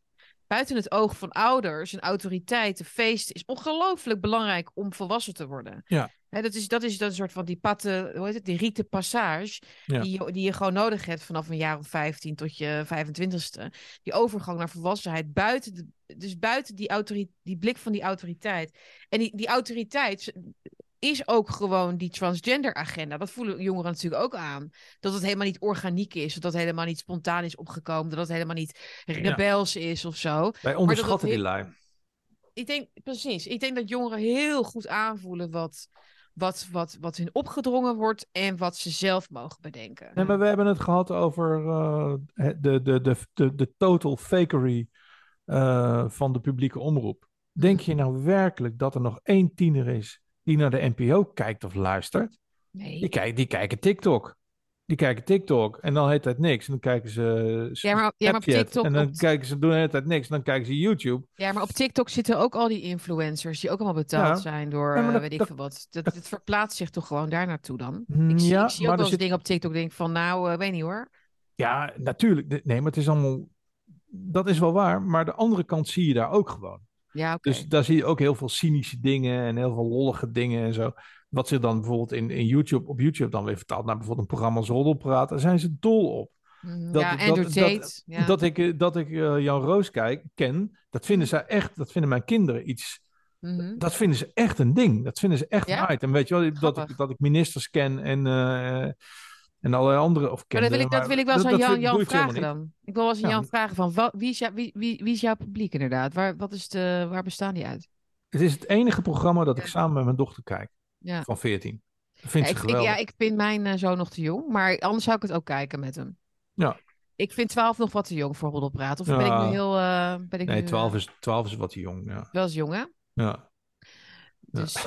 Buiten het oog van ouders en autoriteit, de feest is ongelooflijk belangrijk om volwassen te worden. Ja. Dat, is, dat is dan een soort van die patte, hoe heet het, die rite passage, Ja. die, je- die je gewoon nodig hebt vanaf een jaar of 15 tot je 25ste. Die overgang naar volwassenheid, buiten de, dus buiten die, autori- die blik van die autoriteit. En die, die autoriteit is ook gewoon die transgender agenda. Dat voelen jongeren natuurlijk ook aan. Dat het helemaal niet organiek is, dat het helemaal niet spontaan is opgekomen, dat het helemaal niet rebels is of zo. Wij onderschatten dat die lui. Ik denk, precies. Ik denk dat jongeren heel goed aanvoelen wat, wat, wat, wat hun opgedrongen wordt en wat ze zelf mogen bedenken. Nee, maar we hebben het gehad over eh, de, de, de, de, de total fakery eh, van de publieke omroep. Denk je nou werkelijk dat er nog één tiener is die naar de NPO kijkt of luistert? Nee. Die, kijk, die kijken TikTok. Die kijken TikTok en dan heet het niks. En dan kijken ze Ja, maar, ja, maar op. TikTok, en dan op, kijken ze doen de hele tijd niks. En dan kijken ze YouTube. ja, maar op TikTok zitten ook al die influencers die ook allemaal betaald Ja. zijn door Ja, eh, dat- weet ik dat- veel wat. Dat, het verplaatst zich toch gewoon daar naartoe dan? Ik zie, ja, ik zie ook wel eens zit- dingen op TikTok denk van nou, eh, weet niet hoor. Ja, natuurlijk. Nee, maar het is allemaal. Dat is wel waar. Maar de andere kant zie je daar ook gewoon. Ja. Dus daar zie je ook heel veel cynische dingen en heel veel lollige dingen en zo. Wat zich dan bijvoorbeeld in, in YouTube, op YouTube dan weer vertaalt naar bijvoorbeeld een programma als Roddelpraat. Daar zijn ze dol op. Mhm. dat- ja, dat- dat- ja. Dat ik, eh, dat ik eh, Jan Roos kijk, ken, dat vinden Mhm. zij echt, dat vinden mijn kinderen iets. Mhm. Dat vinden ze echt een ding. Dat vinden ze echt Ja? item. Weet je wel, dat ik, dat ik ministers ken en, eh, en allerlei andere. Of Maar dat wil ik, dat wil ik wel eens aan Jan, vind- Jan vragen dan. Ik wil wel eens aan Ja. Jan vragen van wat, wie, is jou- wie, wie, wie is jouw publiek inderdaad? Waar, wat is de, waar bestaan die uit? Het is het enige programma dat ik samen met mijn dochter kijk, Ja. van 14. Dat vindt Ja, ze ik, ik, geweldig. ja, ik vind mijn eh, zoon nog te jong, maar anders zou ik het ook kijken met hem. Ja. Ik vind 12 nog wat te jong voor roddelpraat. Of ben ik nu heel... eh, ben ik Nee, nu, 12 eh, is, 12 is wat te jong. Ja. Wel eens jong, hè? Ja. Dus,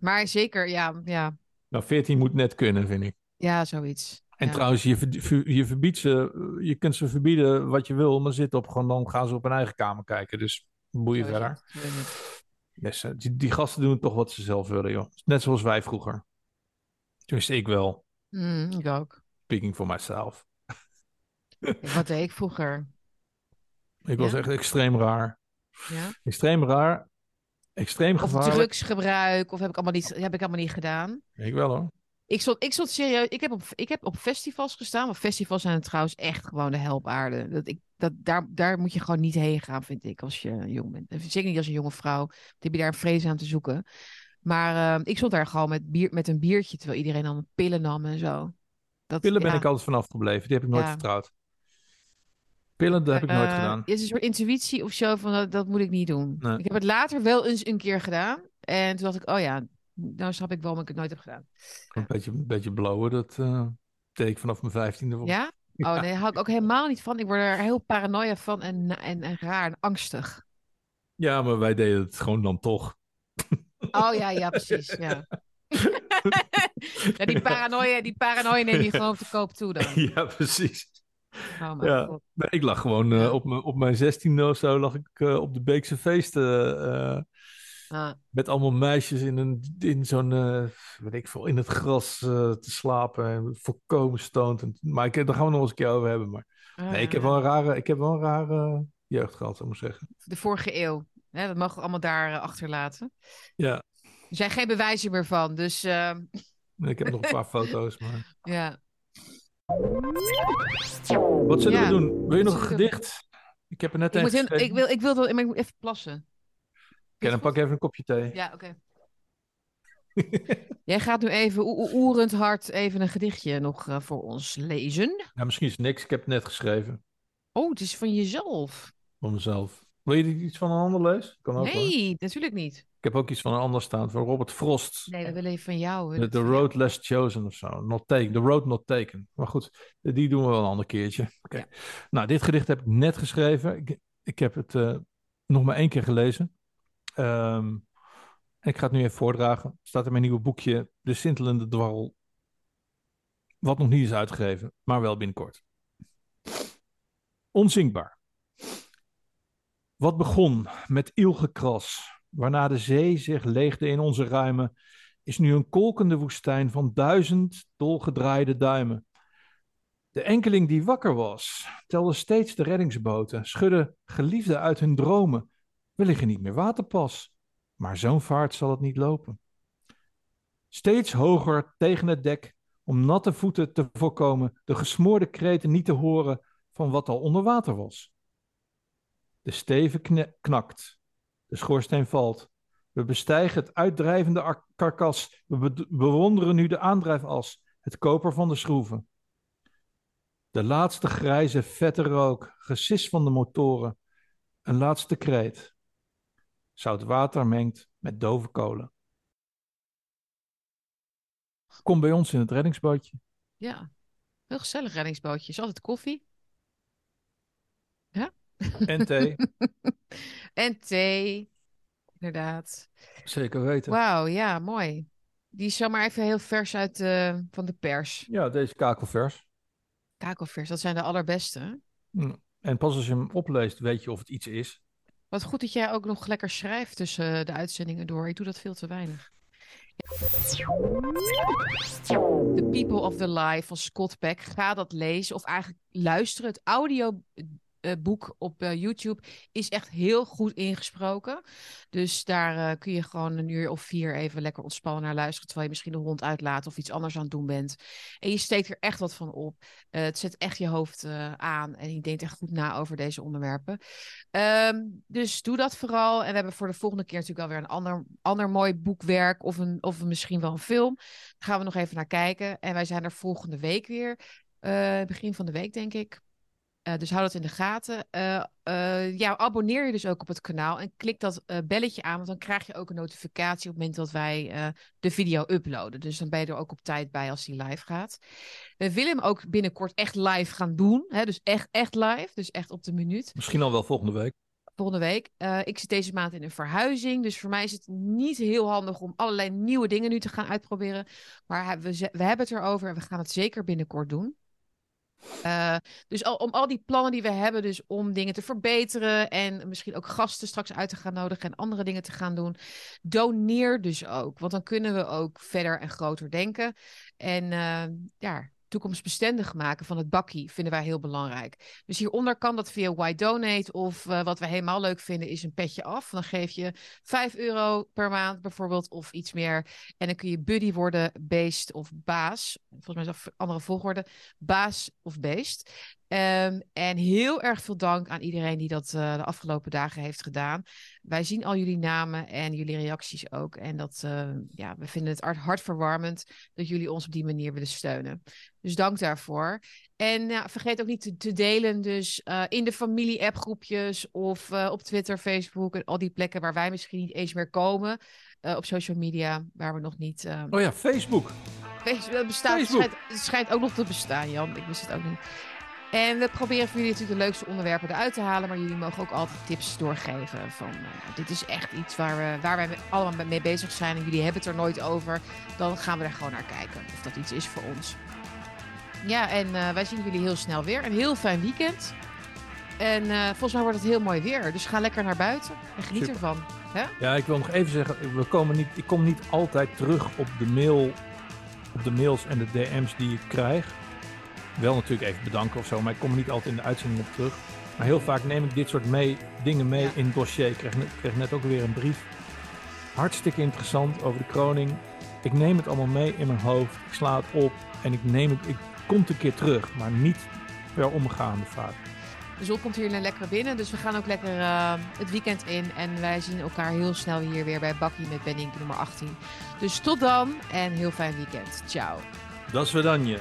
maar zeker, ja, ja, Nou, 14 moet net kunnen, vind ik. Ja zoiets. En Ja. trouwens, je, je verbiedt ze, je kunt ze verbieden wat je wil, maar zit op gewoon, dan gaan ze op hun eigen kamer kijken. Dus boeien Zo verder. eh, die, die gasten doen toch wat ze zelf willen, joh. Net zoals wij vroeger. Tenminste, ik wel. Mm, ik ook. Speaking for myself. Wat deed ik vroeger? Ik was echt extreem raar. Ja? Extreem raar. Extreem Of gevaarlijk. drugsgebruik, of heb ik allemaal niet, heb ik allemaal niet gedaan. Ik wel hoor. Ik stond, ik stond serieus. Ik heb, op, ik heb op festivals gestaan. Maar festivals zijn trouwens echt gewoon de helpaarde. Dat ik, dat, daar, daar moet je gewoon niet heen gaan, vind ik, als je jong bent. En Zeker niet als een jonge vrouw. Dan heb je daar een vrees aan te zoeken. Maar eh, ik stond daar gewoon met, bier, met een biertje, terwijl iedereen dan pillen nam en zo. Dat, Pillen ben ik altijd vanaf gebleven. Die heb ik nooit Ja. vertrouwd. Pillen, dat heb ik nooit Eh, gedaan. Het is een soort intuïtie of zo van dat, dat moet ik niet doen. Nee. Ik heb het later wel eens een keer gedaan. En toen dacht ik, oh ja, nou snap ik waarom ik het nooit heb gedaan. Een beetje, een beetje blowen, dat eh deed ik vanaf mijn vijftiende. Ja? Oh nee, daar hou ik ook helemaal niet van. Ik word er heel paranoia van en, en, en raar en angstig. Ja, maar wij deden het gewoon dan toch. Oh ja, ja, precies. Ja. ja, die paranoia, die paranoia neem je gewoon te koop toe dan. ja, precies. Oh Ja, nee, ik lag gewoon eh, op, mijn, op mijn zestiende of zo, lag ik eh, op de Beekse feesten Ah, met allemaal meisjes in, een, in zo'n, eh, weet ik veel, in het gras eh, te slapen en volkomen stoned. En- Maar ik, daar gaan we nog eens een keer over hebben. Maar ah, nee, ik heb wel een rare, ik heb wel een rare jeugd gehad, zou ik maar zeggen. De vorige eeuw. Hè, dat mogen we allemaal daar eh, achterlaten. Ja, Er zijn geen bewijzen meer van. Dus eh, ik heb nog een paar foto's, maar... ja. Wat zullen Ja, we doen? Wil je nog een gedicht? Ik heb er net Ik, moet een heel- ik, wil, ik, wil, ik moet even plassen. Oké, dan pak even een kopje thee. Ja, oké. Jij gaat nu even oe- oe- oerend hard even een gedichtje nog eh, voor ons lezen. Ja, misschien is het niks. Ik heb het net geschreven. Oh, het is van jezelf. Voor mezelf. Wil je iets van een ander lezen? Kan ook hoor. Nee, natuurlijk niet. Ik heb ook iets van een ander staan. Van Robert Frost. Nee, we willen even van jou. The, van Road. Less Chosen of zo. Not taken. The Road Not Taken. Maar goed, die doen we wel een ander keertje. Oké. Ja. Nou, dit gedicht heb ik net geschreven. Ik, ik heb het eh, nog maar één keer gelezen. Ehm, ik ga het nu even voordragen. Staat in mijn nieuwe boekje De Sintelende Dwarrel. Wat nog niet is uitgegeven, maar wel binnenkort. Onzinkbaar. Wat begon met ilgekras, waarna de zee zich leegde in onze ruimen, is nu een kolkende woestijn van duizend dolgedraaide duimen. De enkeling die wakker was, telde steeds de reddingsboten, schudde geliefden uit hun dromen. We liggen niet meer waterpas, maar zo'n vaart zal het niet lopen. Steeds hoger tegen het dek, om natte voeten te voorkomen, de gesmoorde kreten niet te horen van wat al onder water was. De steven knakt, de schoorsteen valt. We bestijgen het uitdrijvende ar- karkas. We be- bewonderen nu de aandrijfas, het koper van de schroeven. De laatste grijze, vette rook, gesis van de motoren. Een laatste kreet. Zout water mengt met dove kolen. Kom bij ons in het reddingsbootje. Ja, heel gezellig reddingsbootje. Is altijd koffie. En thee. En thee. Inderdaad. Zeker weten. Wauw, ja, mooi. Die is zomaar even heel vers uit eh, van de pers. Ja, deze kakelvers. Kakelvers, dat zijn de allerbeste. hè? Mm. En pas als je hem opleest, weet je of het iets is. Wat goed dat jij ook nog lekker schrijft tussen de uitzendingen door. Ik doe dat veel te weinig. The People of the Life van Scott Peck. Ga dat lezen of eigenlijk luisteren. Het audioboek op eh, YouTube is echt heel goed ingesproken. Dus daar eh, kun je gewoon een uur of vier even lekker ontspannen naar luisteren. Terwijl je misschien de hond uitlaat of iets anders aan het doen bent. En je steekt er echt wat van op. Eh, het zet echt je hoofd eh, aan en je denkt echt goed na over deze onderwerpen. Ehm, dus doe dat vooral. En we hebben voor de volgende keer natuurlijk wel weer een ander, ander mooi boekwerk of, een, of misschien wel een film. Daar gaan we nog even naar kijken. En wij zijn er volgende week weer. Eh, begin van de week, denk ik. Eh, dus hou dat in de gaten. Eh, eh, ja, abonneer je dus ook op het kanaal en klik dat belletje aan, want dan krijg je ook een notificatie op het moment dat wij de video uploaden. Dus dan ben je er ook op tijd bij als die live gaat. We willen hem ook binnenkort echt live gaan doen. Hè? Dus echt, echt live. Dus echt op de minuut Misschien al wel volgende week. volgende week. Ik zit deze maand in een verhuizing. Dus voor mij is het niet heel handig om allerlei nieuwe dingen nu te gaan uitproberen. Maar we, we hebben het erover en we gaan het zeker binnenkort doen. Eh, dus om al die plannen die we hebben, dus om dingen te verbeteren en misschien ook gasten straks uit te gaan nodigen en andere dingen te gaan doen, doneer dus ook. Want dan kunnen we ook verder en groter denken. En eh, ja, toekomstbestendig maken van het bakkie vinden wij heel belangrijk. Dus hieronder kan dat via Why Donate of eh, wat we helemaal leuk vinden is een petje af. Dan geef je 5 euro per maand bijvoorbeeld of iets meer. En dan kun je buddy worden, beest of baas. Volgens mij is dat andere volgorde. Baas of beest. Ehm, en heel erg veel dank aan iedereen die dat eh, de afgelopen dagen heeft gedaan. Wij zien al jullie namen en jullie reacties ook. En dat, eh, ja, we vinden het hart- hartverwarmend dat jullie ons op die manier willen steunen. Dus dank daarvoor. En ja, vergeet ook niet te, te delen, dus eh, in de familie-appgroepjes of eh, op Twitter, Facebook en al die plekken waar wij misschien niet eens meer komen. eh, op social media, waar we nog niet. eh, Oh ja, Facebook. Facebook dat bestaat. Het schijnt, het schijnt ook nog te bestaan, Jan. Ik wist het ook niet. En we proberen voor jullie natuurlijk de leukste onderwerpen eruit te halen. Maar jullie mogen ook altijd tips doorgeven. Van eh, dit is echt iets waar, we, waar wij allemaal mee bezig zijn. En jullie hebben het er nooit over. Dan gaan we er gewoon naar kijken. Of dat iets is voor ons. Ja, en eh, wij zien jullie heel snel weer. Een heel fijn weekend. En eh, volgens mij wordt het heel mooi weer. Dus ga lekker naar buiten en geniet Super. ervan. Hè? Ja, ik wil nog even zeggen, we komen niet, ik kom niet altijd terug op de, mail, op de mails en de DM's die ik krijg. Wel natuurlijk even bedanken of zo, maar ik kom er niet altijd in de uitzending op terug. Maar heel vaak neem ik dit soort mee, dingen mee Ja. in het dossier. Ik kreeg, net- ik kreeg net ook weer een brief. Hartstikke interessant over de kroning. Ik neem het allemaal mee in mijn hoofd. Ik sla het op en ik neem het, ik kom een keer terug, maar niet per omgaande vaak. De zon komt hier lekker binnen. Dus we gaan ook lekker eh, het weekend in. En wij zien elkaar heel snel hier weer bij Bakkie met Benning nummer 18. Dus tot dan en heel fijn weekend. Ciao. Dat is we dan je.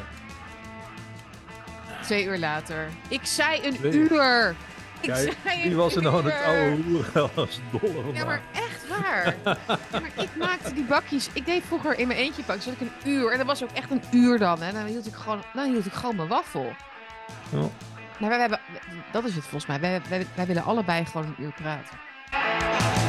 Twee uur later. Ik zei een uur. Ik Ja, zei een Die was er aan het oude als dolle Ja, maar echt waar. Ja, maar ik maakte die bakjes. Ik deed vroeger in mijn eentje pakken. Zat ik een uur. En dat was ook echt een uur dan. En dan hield ik gewoon, dan hield ik gewoon mijn waffel. Ja. Nou, wij, hebben, dat is het volgens mij. Wij, wij, wij willen allebei gewoon een uur praten.